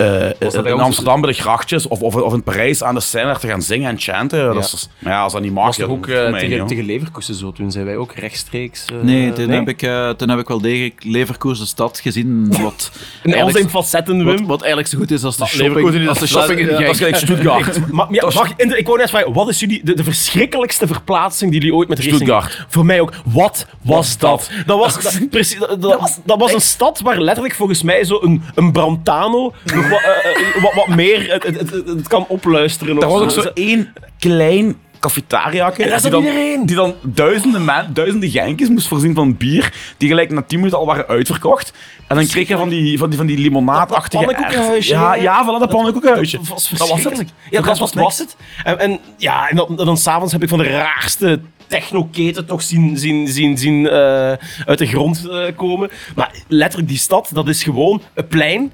in bij ons- Amsterdam bij de grachtjes of, of, of in Parijs aan de scène te gaan zingen en chanten. Dat is, maar ja, als dat niet mag, was ja, ook eh, mij tegen, tegen Leverkusen zo. Toen zijn wij ook rechtstreeks... eh, Nee, toen, Heb ik, eh, toen heb ik wel degelijk Leverkusen de stad gezien. Wat, In al zijn facetten, wat, Wim. wat eigenlijk zo goed is als de Leverkusen shopping, is als de de shopping in ja, gelijk Stuttgart. Maar, ja, wacht, en ik wou net vragen, wat is jullie de, de verschrikkelijkste verplaatsing die jullie ooit met Racing... Stuttgart. Voor mij ook. Wat was dat? Dat was, dat, precies, dat, dat, dat was een stad waar letterlijk volgens mij zo een, een Brantano wat, eh, eh, wat, wat meer het, het, het, het kan opluisteren. Daar of was ook zo één klein cafetaria En dat is die, dan iedereen. die dan duizenden, man, duizenden Genkjes moest voorzien van bier, die gelijk na 10 minuten al waren uitverkocht. En dan kreeg je van die, van die, van die limonaadachtige... Dat pannenkoekenhuisje, Ja, ja. ja, voilà, dat pannenkoekenhuisje. Dat was Dat was het. verschrikkelijk. Ja, dat was, was het. En, en, ja, en dan, dan s'avonds heb ik van de raarste technoketen toch zien, zien, zien, zien eh, uit de grond komen. Maar letterlijk, die stad, dat is gewoon een plein,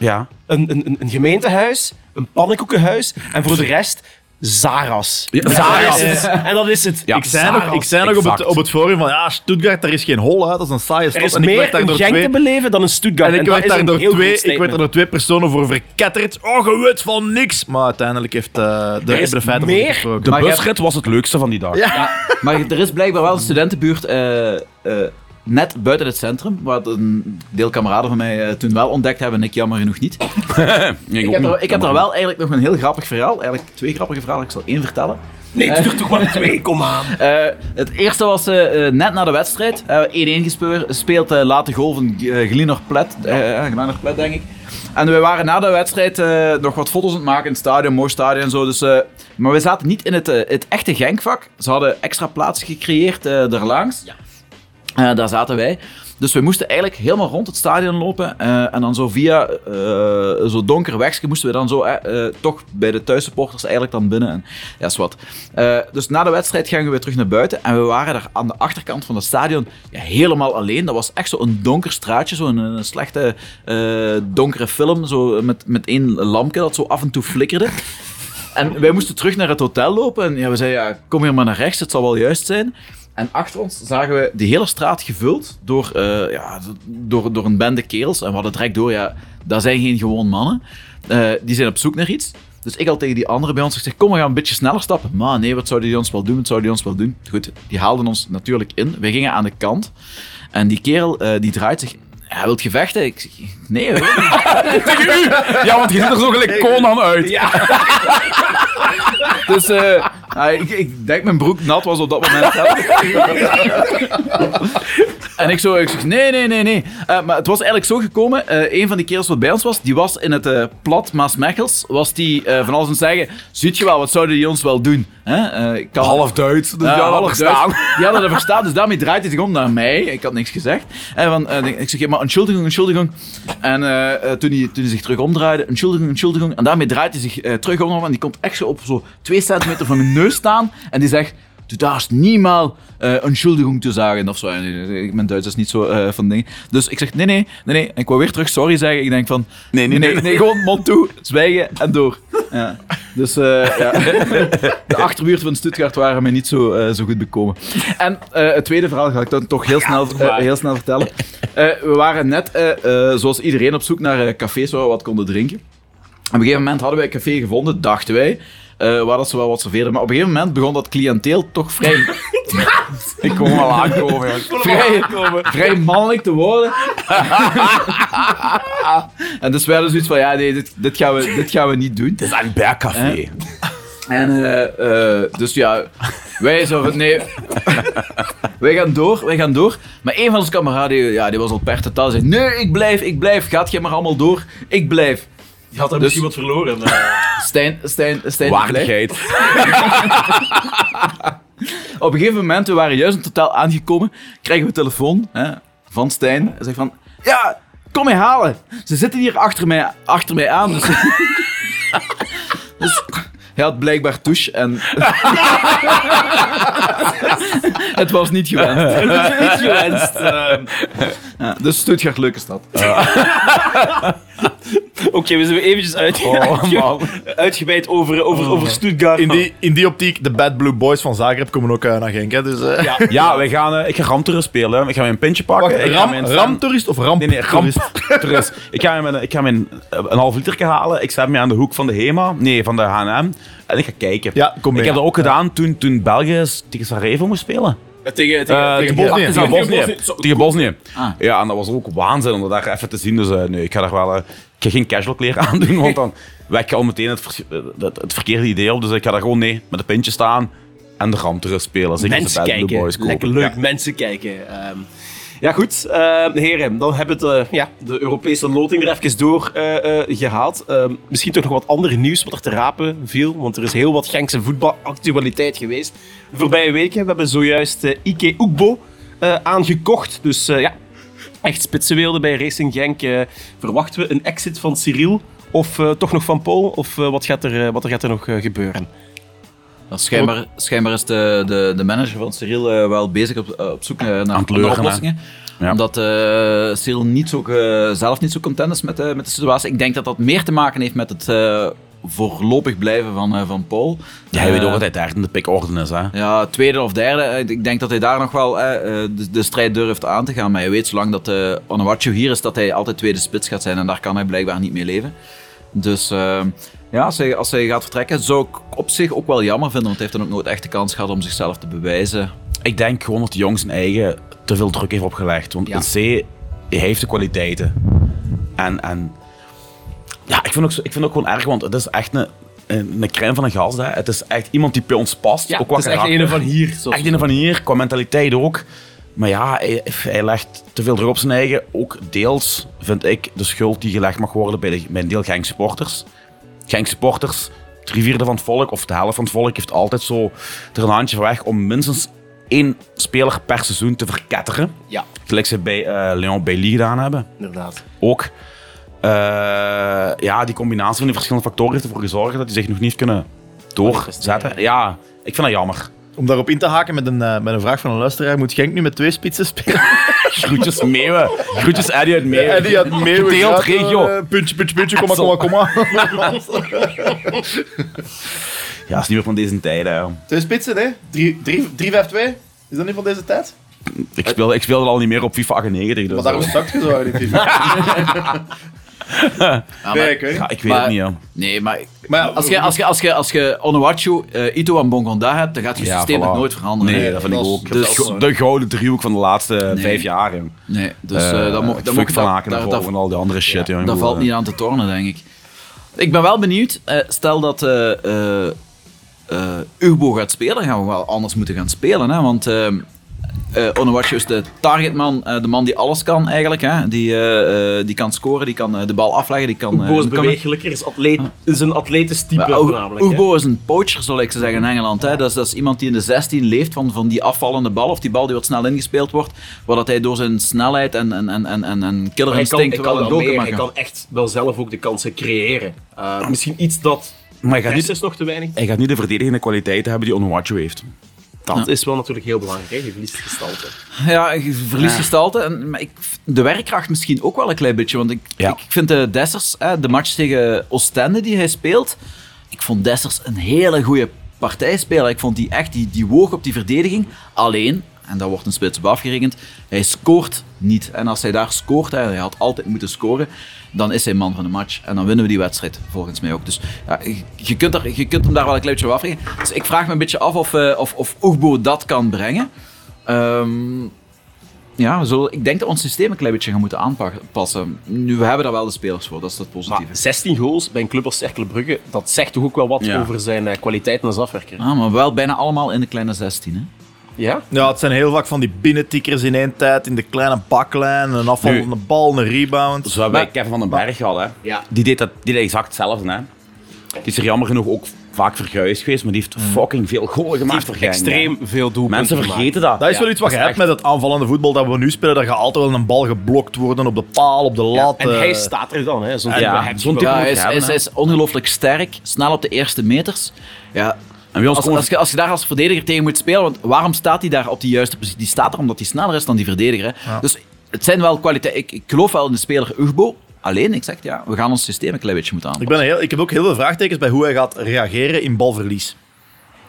Ja. een, een, een- een gemeentehuis, een pannenkoekenhuis en voor de rest Zara's. Ja, Zara's. Zara's. En dat is het. Ja, Ik zei nog, ik zei nog op, het, op het forum van, ja, Stuttgart, daar is geen hol, hè. dat is een saaie Er stad. is en ik werd meer daar een Genk twee... te beleven dan een Stuttgart. En ik dat werd, daar een door twee, ik werd er statement. door twee personen voor verketterd. Oh, je weet van niks. Maar uiteindelijk heeft eh, de, Er hebben is de feiten meer-. De busrit was het leukste van die dag. Ja, maar er is blijkbaar wel een studentenbuurt eh, eh, net buiten het centrum, wat een deel kameraden van mij eh, toen wel ontdekt hebben en ik jammer genoeg niet. Ja, Ik heb, er, ik heb er wel eigenlijk nog een heel grappig verhaal, eigenlijk twee grappige verhalen, ik zal één vertellen. Nee, doe toch maar twee, kom aan. Eh, het eerste was eh, eh, net na de wedstrijd. eh 1-1 gespeeld, gespeeld eh, late goal van uh, Glinor Plet, eh, Plet, denk ik. En we waren na de wedstrijd eh, nog wat foto's aan het maken in het stadion, mooi stadion en zo. Dus, eh, maar we zaten niet in het, eh, het echte Genkvak. Ze hadden extra plaats gecreëerd eh daarlangs. Eh, daar zaten wij. Dus we moesten eigenlijk helemaal rond het stadion lopen. eh, en dan zo via eh zo donker wegje moesten we dan zo toch bij de thuissupporters eigenlijk dan binnen. En, ja, wat. Dus na de wedstrijd gingen we weer terug naar buiten. En we waren daar aan de achterkant van het stadion ja, helemaal alleen. Dat was echt zo een donker straatje. Zo'n een slechte donkere film. Zo met, met één lampje dat zo af en toe flikkerde. En wij moesten terug naar het hotel lopen. En ja, we zeiden, ja, kom hier maar naar rechts, het zal wel juist zijn. En achter ons zagen we de hele straat gevuld door, eh, ja, door, door een bende kerels. En we hadden direct door, ja, dat zijn geen gewoon mannen. Eh, die zijn op zoek naar iets. Dus ik al tegen die anderen bij ons gezegd, kom, we gaan een beetje sneller stappen. Maar nee, wat zouden die ons wel doen? Wat zouden die ons wel doen? Goed, die haalden ons natuurlijk in. Wij gingen aan de kant. En die kerel, eh, die draait zich... Ja, wilt je vechten? Ik zeg, nee hoor. Ja, want je ziet er zo gelijk Conan uit. Dus, eh, Ah, ik, ik denk mijn broek nat was op dat moment en ik zo, ik zeg, nee, nee, nee, nee. Eh, maar het was eigenlijk zo gekomen, eh, een van die kerels wat bij ons was, die was in het eh, plat Maasmechels, was die van alles aan zeggen, ziet je wel, wat zouden die ons wel doen? Ik kan, Half Duits, dus half half verstaan. Duits. Die hadden er verstaan, dus daarmee draait hij zich om naar mij. Ik had niks gezegd. En van, ik zeg, ja, maar entschuldigung, entschuldigung. En toen, hij, toen hij zich terug omdraaide, entschuldigung, entschuldigung. En daarmee draait hij zich terug om en die komt echt zo op zo twee centimeter van mijn neus staan. En die zegt, du darfst niemals eh entschuldigung te zeggen of zo. En, eh, mijn Duits is niet zo eh, van dingen. Dus ik zeg, nee, nee, nee, nee. En ik wou weer terug sorry zeggen. Ik denk van, nee, nee, nee, nee, gewoon mond toe, zwijgen en door. Ja. Dus eh, ja. de achterbuurt van Stuttgart waren mij niet zo, zo goed bekomen. En het tweede verhaal ga ik dan toch heel, snel, heel snel vertellen. We waren net, zoals iedereen, op zoek naar cafés waar we wat konden drinken. Op een gegeven moment hadden wij een café gevonden, dachten wij, eh, waar dat ze wel wat serveerden. Maar op een gegeven moment begon dat cliënteel toch vrij... Ik kom wel aankomen. ja. vrij, vrij mannelijk te worden. en dus wij hadden zoiets van, ja, nee, dit, dit, gaan, we, dit gaan we niet doen. Het is een bergcafé. En eh, eh, dus ja, wij zo van nee. wij gaan door, wij gaan door. Maar een van onze kameraden, ja, die was al per totaal. zei: Nee, ik blijf, ik blijf. Gaat je maar allemaal door. Ik blijf. Je had er Dus- misschien wat verloren. eh. Stijn, Stijn, Stijn. Waardigheid. Op een gegeven moment, we waren juist in totaal aangekomen, krijgen we telefoon hè, van Stijn. Hij zegt van, ja, kom mij halen. Ze zitten hier achter mij, achter mij aan. Dus, dus hij had blijkbaar touche en... Het was niet gewenst. niet gewenst. Ja, dus Stuttgart, leuke stad. Oké, we zijn eventjes uit, man. uitgebreid over, over, over Stuttgart. In die, in die optiek, de Bad Blue Boys van Zagreb komen ook eh, naar Genk. Hè, dus, eh. Ja. Ja, wij gaan, eh, ik ga ramtoeren spelen. Ik ga mijn pintje pakken. Wacht, ik ga ram, mijn ramtoerist of ramp? Nee, nee, ramptoerist. ik ga mijn, ik ga mijn een half liter halen. Ik zet me aan de hoek van de HEMA. Nee, van de H&M. En ik ga kijken. Ja, kom mee. Ik heb dat ook gedaan toen, toen België tegen Sarajevo moest spelen. Tegen, tegen, tegen Bosnië. Tegen Bosnië. Tegen Bosnië. Ah. Ja, en dat was ook waanzin om dat daar even te zien. Dus nee, ik ga daar wel... eh, ga geen casual kleren aandoen, want dan wek je al meteen het, eh, het, het verkeerde idee op. Dus ik ga daar gewoon nee, met een pintje staan en de ramtoerist spelen. Zeker de mensen kijken. Boys kopen. Lekker leuk, Ja. mensen kijken. Ja, goed. eh, heren, dan hebben we het, eh, ja, de Europese loting er even door eh, eh, gehaald. Ehm, misschien toch nog wat ander nieuws wat er te rapen viel. Want er is heel wat Genkse voetbalactualiteit geweest. De voorbije weken we hebben zojuist Ike Oekbo aangekocht. Dus ja, echt spitsenweelde bij Racing Genk. Eh, verwachten we een exit van Cyril? Of eh, toch nog van Paul? Of eh, wat, gaat er, wat er gaat er nog gebeuren? Ja, schijnbaar, schijnbaar is de, de, de manager van Cyril eh, wel bezig op, op zoek naar, oplossingen. Ja. Omdat eh Cyril niet zo, zelf niet zo content is met, de met de situatie. Ik denk dat dat meer te maken heeft met het eh, voorlopig blijven van, eh, van Paul. Ja, je weet ook dat hij daar in de pikorde is, hè. Ja, tweede of derde. Eh, Ik denk dat hij daar nog wel eh, de, de strijd durft aan te gaan. Maar je weet, zolang dat uh, Onuachu hier is, dat hij altijd tweede spits gaat zijn. En daar kan hij blijkbaar niet mee leven. Dus ja, als hij, als hij gaat vertrekken, zou ik op zich ook wel jammer vinden. Want hij heeft dan ook nooit echt de kans gehad om zichzelf te bewijzen. Ik denk gewoon dat de jongens zijn eigen te veel druk heeft opgelegd. Want Ja. C hij heeft de kwaliteiten. En, en ja, ik vind, ook, zo- ik vind ook gewoon erg, want het is echt een, een, een crème van een gast. Hè. Het is echt iemand die bij ons past. Ja, ook qua het is echt een van hier. zoals- Echt een van hier, qua mentaliteit ook. Maar ja, hij, hij legt te veel druk op zijn eigen. Ook deels vind ik de schuld die gelegd mag worden bij, de, bij een deel Genk supporters. Genk supporters, drie vierde van het volk, of de helft van het volk, heeft altijd zo er een handje van weg om minstens één speler per seizoen te verketteren. Ja, Gelijk ze bij eh Leon Bailly gedaan hebben. inderdaad. Ook. Eh, ja, die combinatie van die verschillende factoren heeft ervoor gezorgd dat hij zich nog niet heeft kunnen doorzetten. Ja, ik vind dat jammer. Om daarop in te haken met een, eh, met een vraag van een luisteraar, moet Genk nu met twee spitsen spelen? Groetjes Meeuwen. Groetjes Eddie uit Meeuwen. En die had mee Gedeeld regio. puntje, puntje, puntje, komma, komma, komma. Ja, dat is niet meer van deze tijden. hè. Twee spitsen, hè? 3-5-2? Is dat niet van deze tijd? Ik speelde, ik speelde al niet meer op FIFA 98. Dus Maar daarom zakt je zo uit in FIFA. Nee, ik weet niet. ja, ik weet Maar- het niet. Ja. Nee, maar als je, als je, als je, als je Onuachu, eh, Ito en Bongonda hebt, dan gaat je Ja, systeem voilà. nooit veranderen. Nee, dat vind ik ook. is de, gouden driehoek van de laatste Nee. vijf jaar. jong. Nee, dus Eh, eh, dat van dat- Aken en daar- Volk daar- en al die andere shit. jong. Dat valt eh, niet aan te tornen, denk ik. Ik ben wel benieuwd. eh, stel dat eh, eh, eh Ugbo gaat spelen, gaan we wel anders moeten gaan spelen. Hè? Want Onuachu is de targetman, eh, de man die alles kan eigenlijk. Hè? Die, eh, eh, die kan scoren, die kan de bal afleggen, die kan... Oegbo is bewegelijker, is, atleet, is een atletisch type voornamelijk. hè. Oegbo is een poacher, zal ik ze zeggen, in Engeland. Hè? Dat, is, dat is iemand die in de 16 leeft van, van die afvallende bal, of die bal die wat snel ingespeeld wordt, waar dat hij door zijn snelheid en, en, en, en, en, en killer Maar hij kan, instinct wel een doelpunt meer, hij maken. kan echt wel zelf ook de kansen creëren. Uh, misschien iets dat Maar hij gaat, niet, is nog te weinig. hij gaat niet de verdedigende kwaliteiten hebben die Onuachu heeft. Dat is wel natuurlijk heel belangrijk, hè? je verliest gestalte. Ja, je verliest gestalte. En, maar ik, de werkkracht misschien ook wel een klein beetje. Want ik, Ja. ik vind de Dessers, hè, de match tegen Oostende die hij speelt, ik vond Dessers een hele goede partij spelen. Ik vond die echt, die, die woog op die verdediging. Alleen, en daar wordt een spits op afgerekend, hij scoort niet. En als hij daar scoort, hij had altijd moeten scoren, dan is hij man van de match. En dan winnen we die wedstrijd, volgens mij ook. Dus ja, je, kunt er, je kunt hem daar wel een klein beetje op afrekenen. Dus ik vraag me een beetje af of, eh, of, of Oegbo dat kan brengen. Ehm, ja, zullen, ik denk dat ons systeem een klein beetje gaan moeten aanpassen. Nu, we hebben daar wel de spelers voor, dat is het Maar positieve. 16 goals bij een club als Cercle Brugge, dat zegt toch ook wel wat Ja. over zijn eh, kwaliteiten als afwerker. Ah, maar wel bijna allemaal in de kleine 16. Hè? Ja? Ja, het zijn heel vaak van die binnentikkers in één tijd, in de kleine baklijn, een afvallende bal, een rebound. Zo hebben wij Kevin van den Berg gehad. Hè. Ja. Die deed dat die deed exact hetzelfde. Hè. Die is er jammer genoeg ook vaak verguisd geweest, maar die heeft fucking veel golen gemaakt voor Genk, hè. Extreem veel doelpunten Mensen gemaakt. vergeten dat. Dat is Ja, wel iets wat je dat hebt met het aanvallende voetbal dat we nu spelen. Daar gaat altijd wel een bal geblokt worden op de paal, op de lat. En eh. hij staat er dan, hè? Zo'n type Ja, zo'n type hij is, hebben, hij is, hij is ongelooflijk sterk, snel op de eerste meters. Ja, En als, gewoon als, je, als je daar als verdediger tegen moet spelen, want waarom staat hij daar op die juiste positie? Die staat er omdat hij sneller is dan die verdediger. Hè? Dus het zijn wel kwaliteiten. Ik, ik geloof wel in de speler Ugbo. Alleen, ik zeg ja, we gaan ons systeem een klein beetje moeten ik, aanpassen. ben heel, ik heb ook heel veel vraagtekens bij hoe hij gaat reageren in balverlies.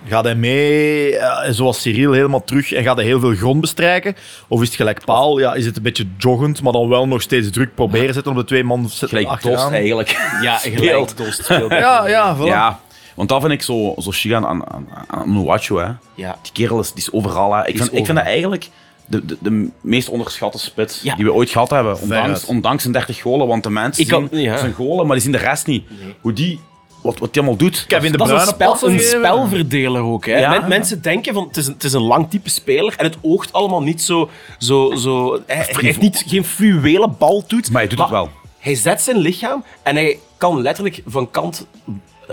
Gaat hij mee, eh, zoals Cyril, helemaal terug en gaat hij heel veel grond bestrijken? Of is het gelijk Paul? Ja, is het een beetje joggend, maar dan wel nog steeds druk proberen zetten op de twee man gelijk achteraan? Dost eigenlijk. Ja, gelijk. Dost speelt. Ja, ja, voilà. Ja, want dat vind ik zo, zo chic aan, aan, aan, hè. Ja. Die kerel is, die is overal. Hè. Ik, is vind, ik vind dat eigenlijk de, de, de meest onderschatte spits Ja. die we ooit gehad hebben. Ondanks, ondanks zijn 30 golen, want de mensen Ik kan- zien ja. zijn golen, maar die zien de rest niet. Hoe die, wat, wat die allemaal doet. Kevin de Dat is een, spel, spelverdeler ook. Hè. Ja. Men- mensen denken van het is, een, het is een lang type speler en het oogt allemaal niet zo. zo, zo hij, hij heeft niet, geen fluwele baltoet. Maar hij doet het wel. Hij zet zijn lichaam en hij kan letterlijk van kant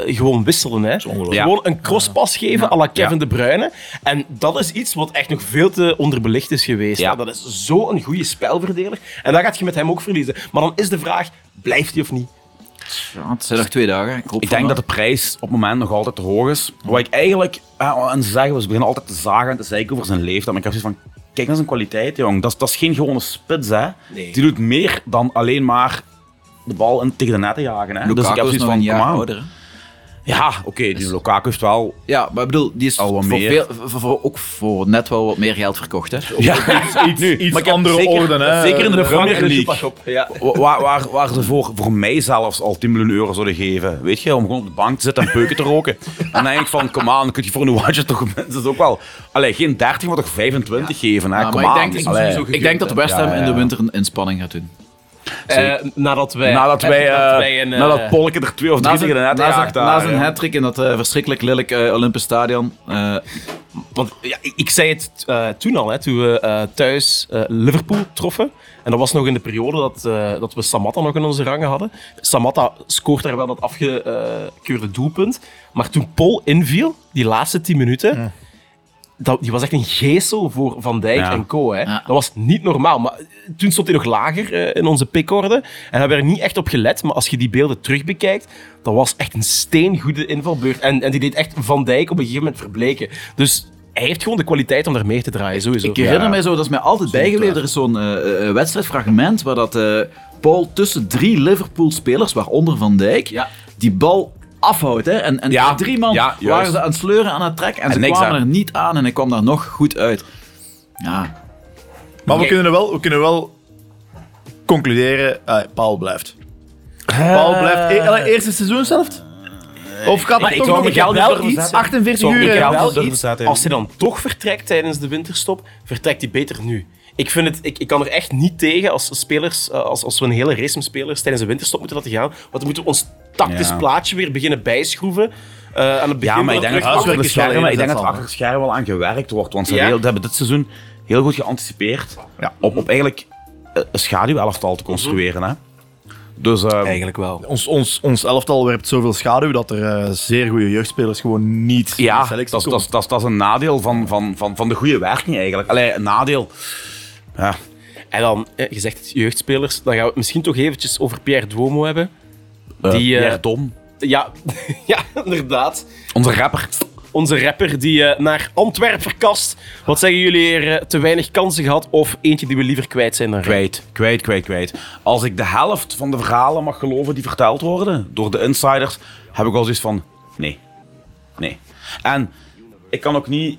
gewoon wisselen. Hè. Ja. Gewoon een crosspas geven à la Kevin Ja. De Bruyne. En dat is iets wat echt nog veel te onderbelicht is geweest. Ja. hè. Dat is zo'n goede spelverdeler. En dat gaat je met hem ook verliezen. Maar dan is de vraag, blijft hij of niet? Ja, het zijn nog twee dagen. Ik, hoop Ik denk dat de prijs op het moment nog altijd te hoog is. Wat ik eigenlijk aan ze zeggen, was, ze beginnen altijd te zagen en te zeiken over zijn leeftijd. Maar ik heb zoiets van, kijk naar zijn kwaliteit, jong. Dat is, dat is geen gewone spits, hè. Nee. Die doet meer dan alleen maar de bal in, tegen de net te jagen, hè. dus ik heb Lukaku is zoiets nog van, een jaar kom aan. ouder. Ja, oké, die Lukaku heeft wel... Ja, maar ik bedoel, die is Al wat voor meer. veel, voor, voor- ook voor net wel wat meer geld verkocht. Hè? Ja, Iets, iets andere orde, hè. zeker in de Premier League. Ja. Waar, waar, waar ze voor, voor mij zelfs al 10 miljoen euro zouden geven. Weet je, om gewoon op de bank te zitten en peuken te roken. En dan denk ik van, kom aan, dan kun je voor een watje toch mensen ook wel... Allee, geen 30, maar toch 25 geven, hè. Maar ik aan. denk, Allee. ik denk dat de West Ham Ja, in de winter een inspanning gaat doen. Eh, nadat wij, Nadat wij, nadat eh, wij een, eh, nadat Polke er twee of drie tegen zijn, de net na zijn, gejaagd na hadden, zijn ja. hat-trick in dat verschrikkelijk lelijk Olympisch Stadion. eh, Want ja, ik- ik zei het toen al, hè, toen we eh, thuis eh, Liverpool troffen. En dat was nog in de periode dat, eh, dat we Samatta nog in onze rangen hadden. Samatta scoort daar wel dat afgekeurde doelpunt. Maar toen Paul inviel, die laatste 10 minuten, dat, die was echt een geesel voor Van Dijk Ja. en co. Hè. Ja. Dat was niet normaal. Maar toen stond hij nog lager eh, in onze pickorde. En daar hebben we er niet echt op gelet. Maar als je die beelden terug bekijkt, dat was echt een steengoede invalbeurt. En, en die deed echt Van Dijk op een gegeven moment verbleken. Dus hij heeft gewoon de kwaliteit om daar mee te draaien, sowieso. ik herinner mij zo, dat is mij altijd bijgebleven. Er is zo'n eh, eh, wedstrijdfragment waar dat eh, Paul tussen drie Liverpool-spelers, waaronder Van Dijk, Ja. die bal afhoudt. Hè? En, en Ja, drie man ja, waren ze aan het sleuren, aan het trekken. En, En ze kwamen aan. er niet aan en hij kwam daar nog goed uit. Ja, Maar we kunnen wel, we kunnen wel concluderen, ah, Paul blijft. Paul blijft e allee, eerste seizoenshelft? Of gaat er ik toch nog Miguel wel durven iets? zetten. 48 Zou uur. Miguel hè? wel iets, als hij dan toch vertrekt tijdens de winterstop, vertrekt hij beter nu. Ik, vind het, ik, ik kan er echt niet tegen als spelers, eh, als, als we een hele race met spelers tijdens de winterstop moeten laten gaan. Want dan moeten we ons tactisch Ja. plaatje weer beginnen bijschroeven. eh, aan het begin Ja, maar ik van denk het dat terug- achter de schermen, ik denk dat achter de schermen wel aan gewerkt wordt. Want ze, Ja. heel- hebben dit seizoen heel goed geanticipeerd Ja. op, op eigenlijk eh, een schaduwelftal te construeren. Hè? Dus eh, Eigenlijk wel. Ons, ons, ons elftal werpt zoveel schaduw dat er zeer goede jeugdspelers gewoon niet in de ja, selectie dat dat is een nadeel van, van, van, van de goede werking eigenlijk. Allee, een nadeel. Ja, En dan, je zegt jeugdspelers, dan gaan we het misschien toch eventjes over Pierre Duomo hebben. eh, Die, eh, Pierre Dom, Ja, ja, inderdaad. onze rapper. Onze rapper die eh, naar Antwerpen verkast. Wat zeggen jullie hier? te weinig kansen gehad of eentje die we liever kwijt zijn dan Kwijt, kwijt, kwijt, kwijt. Als ik de helft van de verhalen mag geloven die verteld worden door de insiders, heb ik al zoiets van: nee. Nee. En ik kan ook niet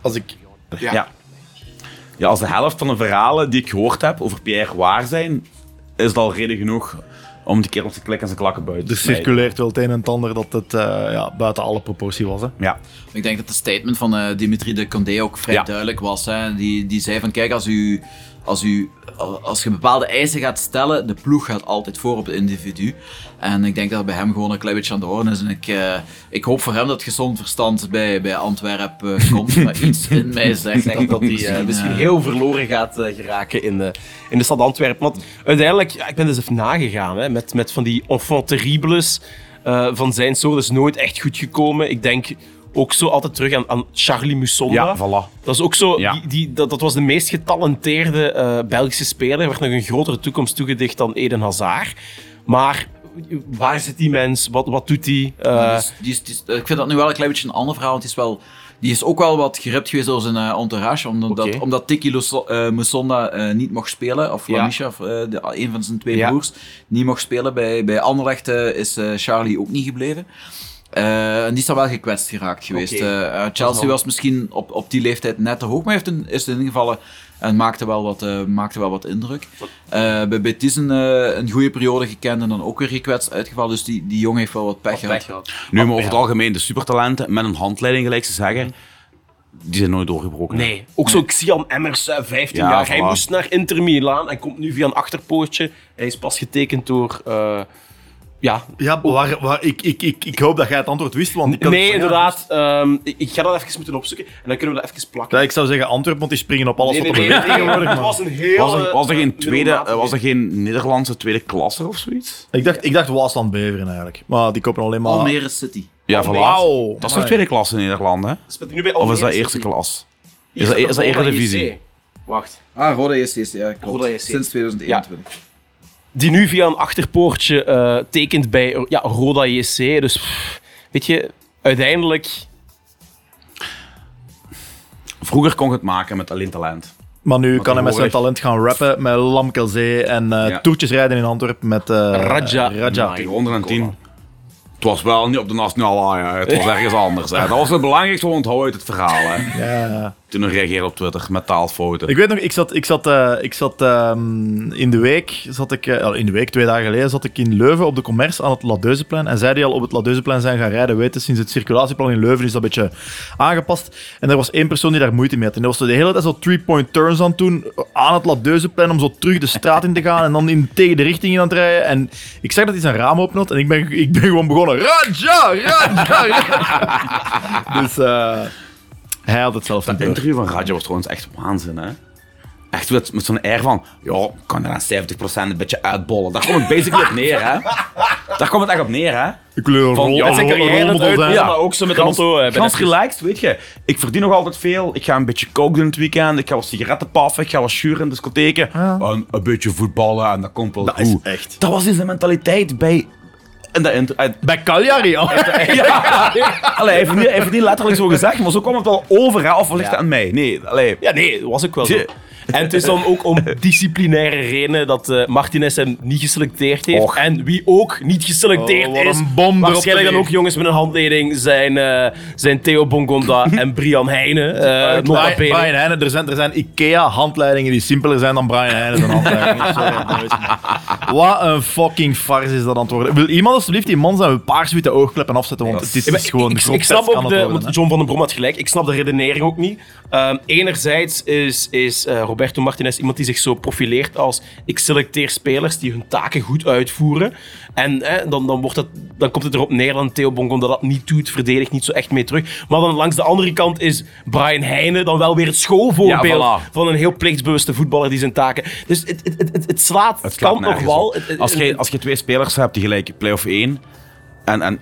Als ik... Ja. ja. Als de helft van de verhalen die ik gehoord heb over Pierre waar zijn, is het al reden genoeg om die keer op zijn klik en zijn klakken buiten Er te smijten. circuleert wel het een en het ander dat het eh, ja, buiten alle proportie was. Hè. Ja. Ik denk dat de statement van eh, Dimitri de Condé ook vrij Ja. duidelijk was. Hè. Die, die zei van, kijk, als, u, als, u, als je bepaalde eisen gaat stellen, de ploeg gaat altijd voor op het individu. En ik denk dat bij hem gewoon een klein beetje aan de orde is. En ik, eh, ik hoop voor hem dat gezond verstand bij, bij Antwerpen eh, komt. maar iets in mij zegt dat, misschien, eh, misschien heel verloren gaat geraken in de, in de stad Antwerpen. Want uiteindelijk, ja, ik ben dus even nagegaan hè, met, met van die enfants terribles van zijn soort. Dat is nooit echt goed gekomen. Ik denk ook zo altijd terug aan, aan Charlie Musonda. Ja, voilà. Dat is ook zo, Ja. die, die, dat, dat was de meest getalenteerde eh, Belgische speler. Er werd nog een grotere toekomst toegedicht dan Eden Hazard. Maar waar zit die mens? Wat, wat doet die? Eh, Dus die is, die is- ik vind dat nu wel een klein beetje een ander verhaal. Want die is, wel, die is ook wel wat geript geweest door zijn eh, entourage. Omdat, omdat Tiki Luso- eh, Musonda eh, niet mocht spelen. Of Ja. Lamisha, of, eh, de, een van zijn twee Ja. broers, niet mocht spelen. Bij, bij Anderlecht eh, is eh, Charlie ook niet gebleven. Eh, en die is dan wel gekwetst geraakt geweest. Eh, eh, Chelsea was misschien op, op die leeftijd net te hoog, maar heeft een, is in ieder geval en maakte wel wat, eh, maakte wel wat indruk. Eh, bij Betis een, eh, een goede periode gekend en dan ook weer gekwetst uitgevallen. Dus die, die jongen heeft wel wat pech gehad. Nu, maar over het algemeen, de supertalenten met een handleiding gelijk te zeggen, die zijn nooit doorgebroken. Nee, ook zo Xian Emmers, eh, 15 Ja, jaar. Hij moest naar Inter Milaan en komt nu via een achterpoortje. Hij is pas getekend door... eh, ja, Ja, waar, waar, ik, ik, ik, ik hoop dat jij het antwoord wist. Want ik nee, ja, inderdaad. ehm, ik, ik ga dat even moeten opzoeken en dan kunnen we dat even plakken. Ja, ik zou zeggen Antwerpen, want die springen op alles Nee, wat nee, er nee, tegenwoordig. Het was een heel... Was er, was er geen tweede, eh, was er geen Nederlandse tweede klasse of zoiets? Ik dacht, ik dacht Waasland Beveren eigenlijk. Maar die kopen alleen maar... Almere City. Ja, voilà. Wauw. Dat is toch tweede klasse in Nederland, hè? Speelt hij nu bij Of is dat City? eerste klas? Is dat, is Eredivisie? JC. Wacht. Ah, Roda JC, ja, klopt. JC. Sinds 2021. Die nu via een achterpoortje eh, tekent bij ja, Roda JC. Dus pff, weet je, uiteindelijk... Vroeger kon je het maken met alleen talent. Maar nu kan hij met zijn talent gaan rappen met Lamkelzee en eh, Ja. toertjes rijden in Antwerpen met eh, Raja. Raja. Tegen 110. Het was wel niet op de nationale. Het was ergens anders. Hè. Dat was het belangrijkste onthoud uit het verhaal. Hè. Ja. Toen hij reageerde op Twitter met taalfouten. Ik weet nog, ik zat, ik zat, eh, ik zat ehm, in de week, zat ik, eh, in de week, twee dagen geleden, zat ik in Leuven op de Commerce aan het Ladeuzeplein. En zij die al op het Ladeuzeplein zijn gaan rijden, weten, sinds het circulatieplan in Leuven is dat een beetje aangepast. En er was één persoon die daar moeite mee had. En die was de hele tijd zo three-point turns aan het doen, aan het Ladeuzeplein, om zo terug de straat in te gaan en dan in, tegen de richting in aan het rijden. En ik zag dat hij zijn raam open had en ik ben, ik ben gewoon begonnen, Raja, Raja, Raja. Dus eh, hij had het zelf Dat niet door. interview van Raja was trouwens echt waanzin. Hè. Echt met, met zo'n air van, ja, ik kan er aan 70% een beetje uitbollen. Daar komt het basically op neer, hè. Daar komt het echt op neer, hè. Ik kleur Van, ja, zijn carrière uitbouwen, Ja. maar ook zo met de Gans, auto. eh, gans relaxed, weet je. Ik verdien nog altijd veel. Ik ga een beetje coke doen het weekend. Ik ga wat sigaretten paffen. Ik ga wat sjuren in discotheken. En een beetje voetballen en dat komt wel Dat is echt. Dat was dus de mentaliteit bij... En dat Bij Cagliari al. ja, allee, hij heeft het niet, hij heeft het niet letterlijk zo gezegd, maar zo kwam het wel over, hè. Of ligt het aan mij? Nee, allee. Ja, nee, dat was ook wel zo. En het is dan ook om disciplinaire redenen dat eh Martinez hem niet geselecteerd heeft. Och. En wie ook niet geselecteerd Oh, wat is, een bom erop waarschijnlijk dan ook jongens met een handleiding, zijn, eh, zijn Theo Bongonda en Brian Heijnen. eh nota Brian, Heijnen, er zijn, er zijn IKEA-handleidingen die simpeler zijn dan Brian Heijnen zijn handleidingen. Sorry. Wat een fucking farce is dat worden. Wil iemand alsjeblieft die man zijn paarswitte oogkleppen afzetten, want het is, Ja, maar is gewoon ik, ik, snap ook de, worden. John van den Brom had gelijk. Ik snap de redenering ook niet. Ehm, enerzijds is, is eh, Roberto Martinez iemand die zich zo profileert als ik selecteer spelers die hun taken goed uitvoeren. En hè, dan, dan, wordt het, dan komt het erop neer dat Theo Bongon dat, dat niet doet, verdedigt niet zo echt mee terug. Maar dan langs de andere kant is Brian Heijnen dan wel weer het schoolvoorbeeld Ja, voilà. van een heel plichtsbewuste voetballer die zijn taken... Dus het, het, het, het, slaat, Het kan nog wel. Als je, als je twee spelers hebt die gelijk play-off 1 en, en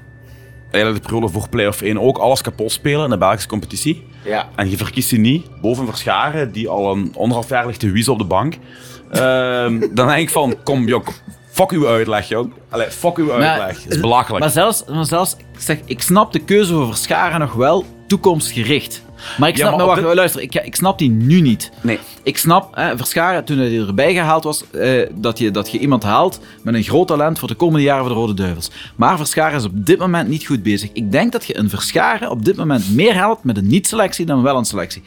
eigenlijk de periode voor play-off 1 ook alles kapot spelen in de Belgische competitie. Ja. En je verkiest die niet boven Verscharen, die al een anderhalf jaar ligt te wiezen op de bank. Ehm, dan denk ik van, kom jong, fuck uw uitleg jong. Allee, fuck uw uitleg. Dat is belachelijk. Maar zelfs, maar zelfs ik, zeg, ik snap de keuze voor Verscharen nog wel toekomstgericht. Maar ik Ja, snap, maar wacht, dit- luister, ik, ik snap die nu niet. Nee. Ik snap, hè, Verscharen, toen hij erbij gehaald was, eh, dat, je, dat je iemand haalt met een groot talent voor de komende jaren voor de Rode Duivels. Maar Verscharen is op dit moment niet goed bezig. Ik denk dat je een Verscharen op dit moment meer helpt met een niet-selectie dan wel een selectie.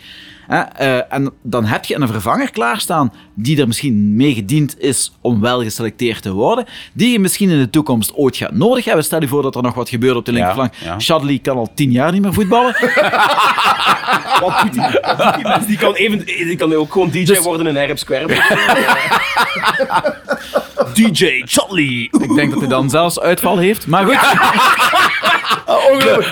Eh, en dan heb je een vervanger klaarstaan die er misschien mee gediend is om wel geselecteerd te worden, die je misschien in de toekomst ooit gaat nodig hebben. Stel je voor dat er nog wat gebeurt op de linkerflank. ja. Shadley kan al tien jaar niet meer voetballen. Wat doet die, wat doet die kan, even, die kan ook gewoon DJ Dus- worden in Herb Square. DJ Charlie. Ik denk dat hij dan zelfs uitval heeft. Maar goed.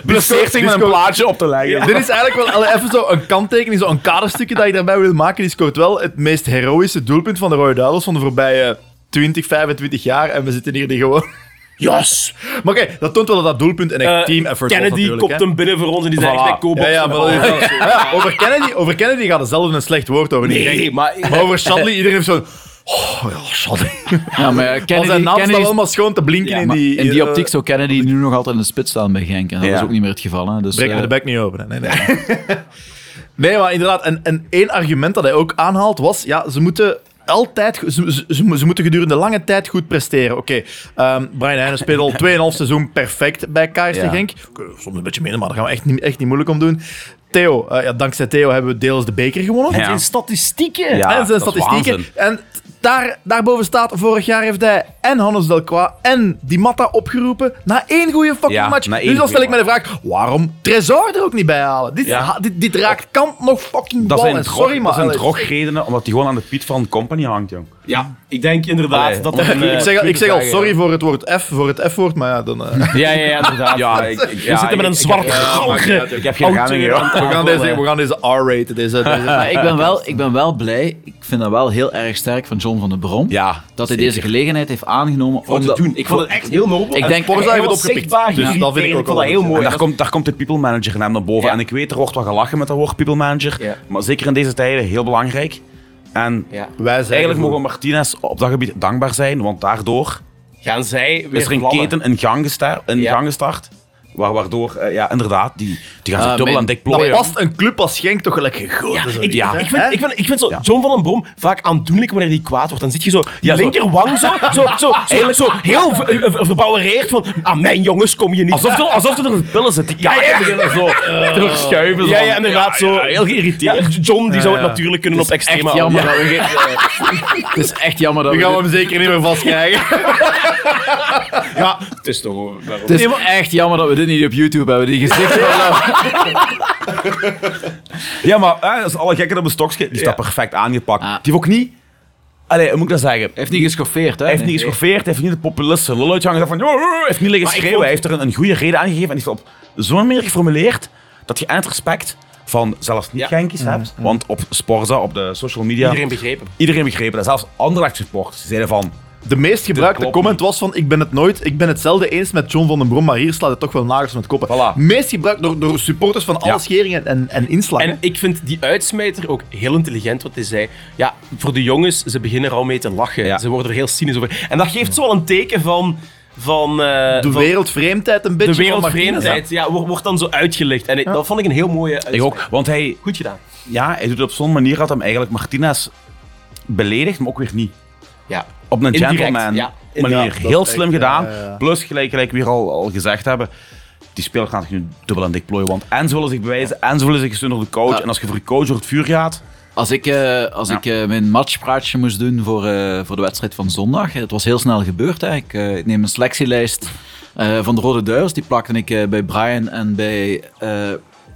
Blesseert zich met een plaatje op te leggen. Dit is eigenlijk wel even zo een kanttekening, zo een kaderstukje dat je daarbij wil maken. Die scoort wel het meest heroïsche doelpunt van de Rode Duivels van de voorbije 20, 25 jaar. En we zitten hier die gewoon... Yes! Maar oké, dat toont wel dat dat doelpunt een echt Eh, team effort Kennedy kopt hè. hem binnen voor ons en die zegt Voilà. bij Kobox. Ja, ja, maar Ja, over, Kennedy, over Kennedy gaat er zelf een slecht woord over. niet. Nee, maar... Maar over Shadley, iedereen heeft zo'n... Oh ja, Shadley. Ja, maar Kennedy, zijn naam staat Kennedy, allemaal schoon te blinken ja, in die... in die eh, optiek zou Kennedy nu nog altijd in de spits staan bij Genk. En dat Ja. is ook niet meer het geval. Hè. Dus, Breek me eh, de bek niet open. hè. Nee, nee. nee, maar inderdaad. En, en één argument dat hij ook aanhaalt was... Ja, ze moeten altijd... Ze, ze, ze, moeten gedurende lange tijd goed presteren. Oké, ehm, Brian Heijnen speelt al 2,5 seizoen perfect bij KRC Ja. Genk. Oké, soms een beetje minder, maar daar gaan we echt niet, echt niet moeilijk om doen. Theo, eh, ja, dankzij Theo hebben we deels de beker gewonnen. Ja. zijn statistieken. Ja, en zijn statistieken. En daar, daarboven staat, vorig jaar heeft hij en Hannes Delcroix en Di Matta opgeroepen na één goede fucking Ja, match. na Dus dan stel ik me de vraag, waarom Tresor er ook niet bij halen? Dit, Ja. ha- dit, dit raakt kant nog fucking Dat bal. zijn, drog, Sorry, maar... dat zijn drogredenen, omdat hij gewoon aan de piet van Company hangt, jong. Ja, ik denk inderdaad Allee, dat er een... ik, eh, zeg, ik zeg al sorry voor het woord F, voor het F-woord, maar ja, dan... eh, Ja, ja, ja, inderdaad. Ja, ik, ik, We zitten met een zwart. Ik heb geen we, gaan deze, we gaan deze R-raten. Deze, deze, maar ik ben, wel, ik ben wel blij. Ik vind dat wel heel erg sterk van John van den Brom. Ja, dat hij zeker. deze gelegenheid heeft aangenomen Om te doen. Ik vond het echt heel nobel. Ik denk- hij heeft het opgepikt. Dus dat vind ik ook vond wel dat heel mooi. En daar komt, daar komt de people manager naar boven. Ja. En ik weet, er wordt wat gelachen met dat woord people manager. Ja. Maar zeker in deze tijden heel belangrijk. En Ja. Wij zijn eigenlijk mogen Martinez op dat gebied dankbaar zijn, want daardoor Gaan zij weer is er een vlammen. keten in gang gestart. In Ja. gang gestart Waar, waardoor, eh, ja, inderdaad, die, die gaan zich Ah, dubbel en dik Dat plooien. past een club als Genk toch gelijk gegoten. zo. Ik, Ja. ik, vind, ik, vind, ik vind zo, John van den Brom vaak aandoenlijk wanneer hij kwaad wordt. Dan zit je zo, die Ja, zo. linkerwang zo, zo, zo, eigenlijk zo heel ver- ver- ver- verbouwereerd van, ah, mijn jongens, kom je niet. Alsof er, alsof er een pillen zit. Die kaarten beginnen zo terugschuiven. zo Ja, ja, inderdaad, zo. ja, heel geïrriteerd. Ja, John, die zou het natuurlijk kunnen op extreme Echt jammer Ja. dat Het is echt jammer dat We we... gaan hem zeker niet meer vastkrijgen. Ja, het is toch. Het is echt jammer dat we dit niet op YouTube hebben. Die gezichten van... Ja, maar hè, als alle gekken op een stokje, die staat perfect aangepakt. Ah. Die heeft ook niet... Allee, hoe moet ik dat zeggen? heeft niet geschoffeerd, hè? Hij heeft niet geschoffeerd, hij heeft niet de populisten lul uitgehangen. Van, "Oh, oh, oh," hij heeft niet liggen schreeuwen. vond- Hij heeft er een, een goede reden aangegeven en die heeft op zo'n manier geformuleerd dat je aan het respect van zelfs niet Ja. Genkies hebt. Want op Sporza, op de social media, Iedereen begrepen. iedereen begrepen dat. Zelfs Anderlecht supporters die zeiden van... De meest gebruikte comment niet. was van ik ben het nooit, ik ben hetzelfde eens met John van den Brom, maar hier slaat het toch wel nagels met koppen. Voilà. Meest gebruikt door, door supporters van alle Ja. scheringen en, en inslagen. En ik vind die uitsmijter ook heel intelligent, wat hij zei. Ja, voor de jongens, ze beginnen er al mee te lachen. Ja. Ze worden er heel cynisch over. En dat geeft zo wel een teken van... van eh, de van wereldvreemdheid een beetje de wereldvreemdheid ja, wordt, wordt dan zo uitgelicht. En ik- dat vond ik een heel mooie Ik uitsmijter. ook, want hij, Goed gedaan. ja, hij doet het op zo'n manier dat hem eigenlijk Martinez beledigt, maar ook weer niet. Ja. Op een Indirect, gentleman ja. manier. Heel slim gedaan. Plus, gelijk, gelijk we hier al, al gezegd hebben, die spelers gaan zich nu dubbel en dik plooien. Want en ze willen zich bewijzen, en ze willen zich gesteund door de coach. En als je voor je coach door het vuur gaat... Als ik, eh, als Ja. ik eh, mijn matchpraatje moest doen voor, eh, voor de wedstrijd van zondag, het was heel snel gebeurd. Ik, ik neem een selectielijst van de Rode Duivels, die plakte ik bij Brian en bij,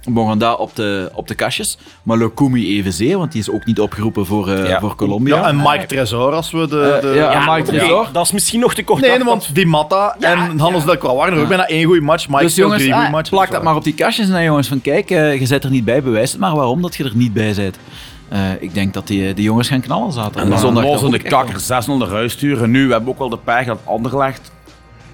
Moranda op de, op de kastjes. Maar Lukumi evenzeer, want die is ook niet opgeroepen voor, eh, Ja. voor Colombia. Ja, en Mike Tresor als we de... Eh, de ja, Ja, Mike Tresor. Dat is misschien nog te kort. Nee, want Di Matta en Hannes Del Croix waren er ook bijna één goede match. Mike Dus jongens, drie goede ah, matches. plak dat maar op die kastjes en dan jongens van kijk, eh, je zit er niet bij, bewijs het maar waarom dat je er niet bij bent. Eh, ik denk dat die, die jongens gaan knallen zaterdag. En dan Zondag de kakker 6-0 naar huis sturen. Nu, we hebben ook wel de pech dat Anderlecht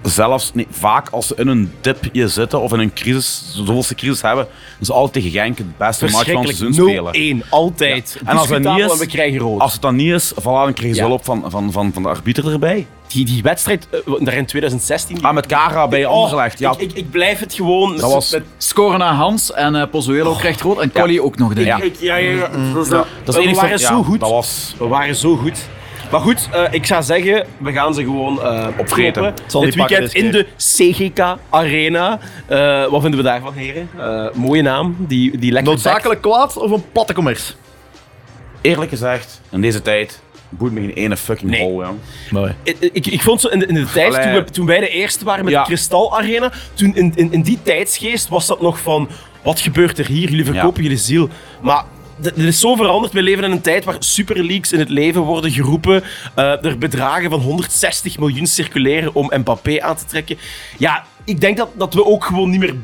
zelfs nee, vaak als ze in een dipje zitten of in een crisis, zoveelste crisis hebben, dan ze altijd tegen Genk het beste match van het seizoen spelen. 0-1, altijd. En als dat niet is, we krijgen rood. Als het dan niet is, voilà, dan krijgen ze Ja. hulp van, van, van, van de arbiter erbij. die, die wedstrijd, eh, daar in 2016... die- Ah, met Kara bij Oh, Anderlecht. Ja, ik, ik, ik blijf het gewoon... Dat was- met- Scoren naar Hans en eh Pozuelo krijgt rood en Colli ook nog, denk ik. Ja. ik- ja, ja, ja. Dat is- dat is we enigszins- waren ja, zo goed. Dat was... We waren zo goed. Maar goed, eh, ik zou zeggen, we gaan ze gewoon eh Opvreten. Dit weekend in de CGK Arena. Eh, wat vinden we daarvan, heren? Eh, mooie naam, die, die lekker Noodzakelijk kwaad of een platte commerce? Eerlijk gezegd, in deze tijd, boeit me geen ene fucking Nee. hol. Mooi. Ik, ik, ik vond zo in de, in de tijd, Allee. toen, we, toen wij de eerste waren met Ja. de Kristal Arena, toen in, in, in die tijdsgeest was dat nog van, wat gebeurt er hier? Jullie verkopen jullie ziel. Maar dit is zo veranderd. We leven in een tijd waar superleaks in het leven worden geroepen. Eh, er bedragen van 160 miljoen circuleren om Mbappé aan te trekken. Ja, ik denk dat, dat we ook gewoon niet meer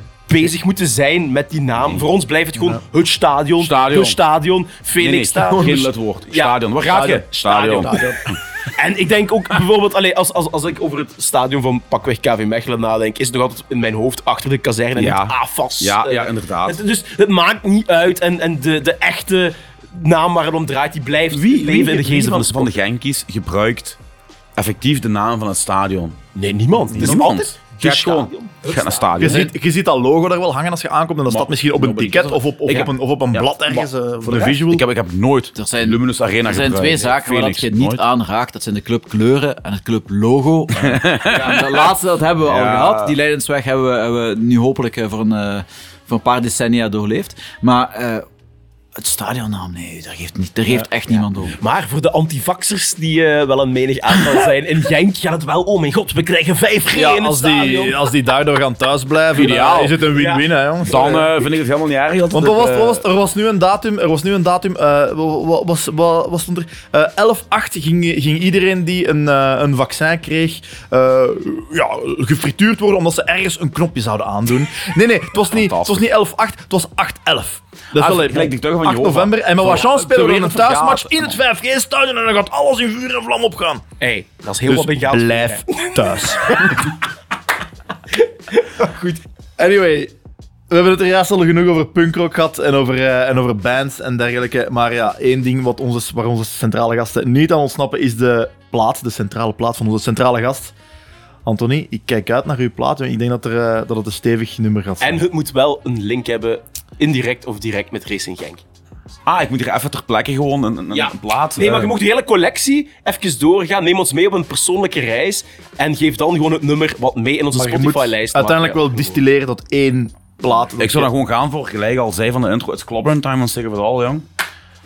bezig moeten zijn met die naam. Voor ons blijft het gewoon het stadion, Stadion. het stadion, Nee, nee, Stadion. geen lidwoord. Ja, Stadion. Waar gaat je? stadion. Stadion. En ik denk ook bijvoorbeeld, allee, als, als, als ik over het stadion van pakweg KV Mechelen nadenk, is het nog altijd in mijn hoofd achter de kazerne Ja. AFAS. Ja, eh, ja, inderdaad. het- dus het maakt niet uit en, en de, de echte naam waar het om draait, die blijft Wie, leven wie, in de geest van, van, van de Genkies gebruikt effectief de naam van het stadion? Nee, niemand. Het is Niemand. altijd Het gewoon. stadion. Ga naar het Je stadion. ziet, je ziet dat logo daar wel hangen als je aankomt en dat staat misschien op een ticket of op, een, of op een Ja, blad ergens eh, voor de visual. Ik heb, ik heb nooit Er zijn- Luminous Arena Er zijn twee zaken waar dat je niet aanraakt. Dat zijn de clubkleuren en het clublogo. Ja, de laatste dat hebben we al gehad. Die leidensweg hebben we, hebben we nu hopelijk eh, voor een, eh, voor een paar decennia doorleefd. Maar eh, het stadionnaam, nee, daar geeft, niet, daar geeft echt niemand om. Maar voor de antivaxers die eh, wel een menig aantal zijn in Genk, gaat het wel, oh mijn god, we krijgen 5G Ja, in het als stadion. die, als die daardoor gaan thuisblijven, Ideaal. dan is het een win-win, hè, jongens. Dan eh, vind ik het helemaal niet erg. Want het, er was, eh, er, was, er was nu een datum, er was nu een datum, eh, wat, was, wat, wat stond er? Eh 11-8 ging, ging iedereen die een, eh, een vaccin kreeg, eh, ja, gefrituurd worden omdat ze ergens een knopje zouden aandoen. Nee, nee, het was niet, het was niet 11-8, het was 8-11. Dat is wel gelijk die teugen van 8 Jehovah. november. En met chance spelen we een thuismatch in het 5G-stadion en dan gaat alles in vuur en vlam opgaan. Hey, dat is heel Dus wat Bengaals. blijf thuis. Goed. Anyway, we hebben het er juist al genoeg over punkrock gehad en over, eh, en over bands en dergelijke. Maar ja, één ding wat onze, waar onze centrale gasten niet aan ontsnappen is de plaat, de centrale plaat van onze centrale gast. Anthony, ik kijk uit naar uw plaat en ik denk dat, er, eh, dat het een stevig nummer gaat zijn. En het moet wel een link hebben, indirect of direct, met Racing Genk. Ah, ik moet hier even ter plekke gewoon een, een, Ja. een plaat. Nee, maar eh, je mocht de hele collectie even doorgaan. Neem ons mee op een persoonlijke reis. En geef dan gewoon het nummer wat mee in onze Spotify-lijst uiteindelijk wel distilleren tot één plaat. Ik zou dan gewoon gaan voor, gelijk al zei van de intro, het is time, dan zeggen we het al, jong.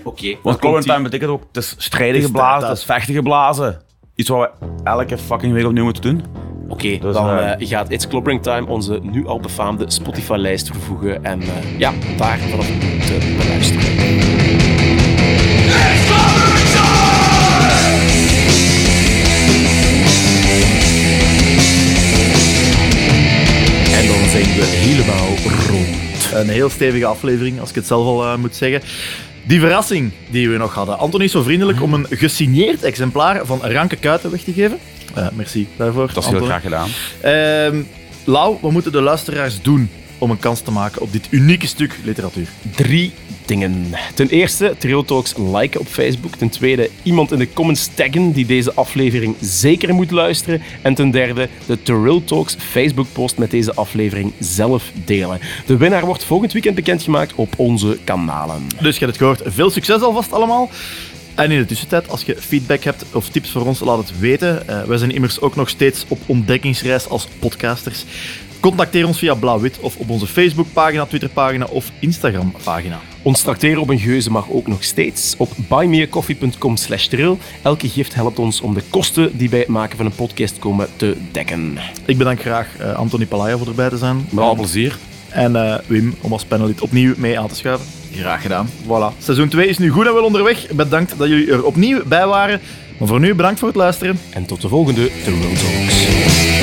Oké. Want time betekent ook, het is strijden geblazen, het is vechten geblazen. Iets wat we elke fucking week opnieuw moeten doen. Oké, Dus, dan eh, gaat It's Clobbering Time onze nu al befaamde Spotify-lijst vervoegen. En eh, ja, daar vanaf te beluisteren. En dan zijn we helemaal rond. Een heel stevige aflevering, als ik het zelf al eh, moet zeggen. Die verrassing die we nog hadden. Anthony is zo vriendelijk om een gesigneerd exemplaar van Ranke Kuiten weg te geven. Eh, merci daarvoor. Dat is heel graag gedaan. Ehm, Lau, wat moeten de luisteraars doen om een kans te maken op dit unieke stuk literatuur? Drie dingen. Ten eerste, Trail Talks liken op Facebook. Ten tweede, iemand in de comments taggen die deze aflevering zeker moet luisteren. En ten derde, de Trail Talks Facebook-post met deze aflevering zelf delen. De winnaar wordt volgend weekend bekendgemaakt op onze kanalen. Dus je hebt het gehoord. Veel succes alvast allemaal. En in de tussentijd, als je feedback hebt of tips voor ons, laat het weten. Eh, wij zijn immers ook nog steeds op ontdekkingsreis als podcasters. Contacteer ons via Blauw-Wit of op onze Facebookpagina, Twitterpagina of Instagram-pagina. Ons tracteren op een geuze mag ook nog steeds op buymeacoffee.com slash trill. Elke gift helpt ons om de kosten die bij het maken van een podcast komen te dekken. Ik bedank graag eh, Anthony Palaya voor erbij te zijn. Met alle plezier. En eh, Wim, om als panelid opnieuw mee aan te schuiven. Graag gedaan. Voilà. Seizoen 2 is nu goed en wel onderweg. Bedankt dat jullie er opnieuw bij waren. Maar voor nu, bedankt voor het luisteren. En tot de volgende The Road Talks.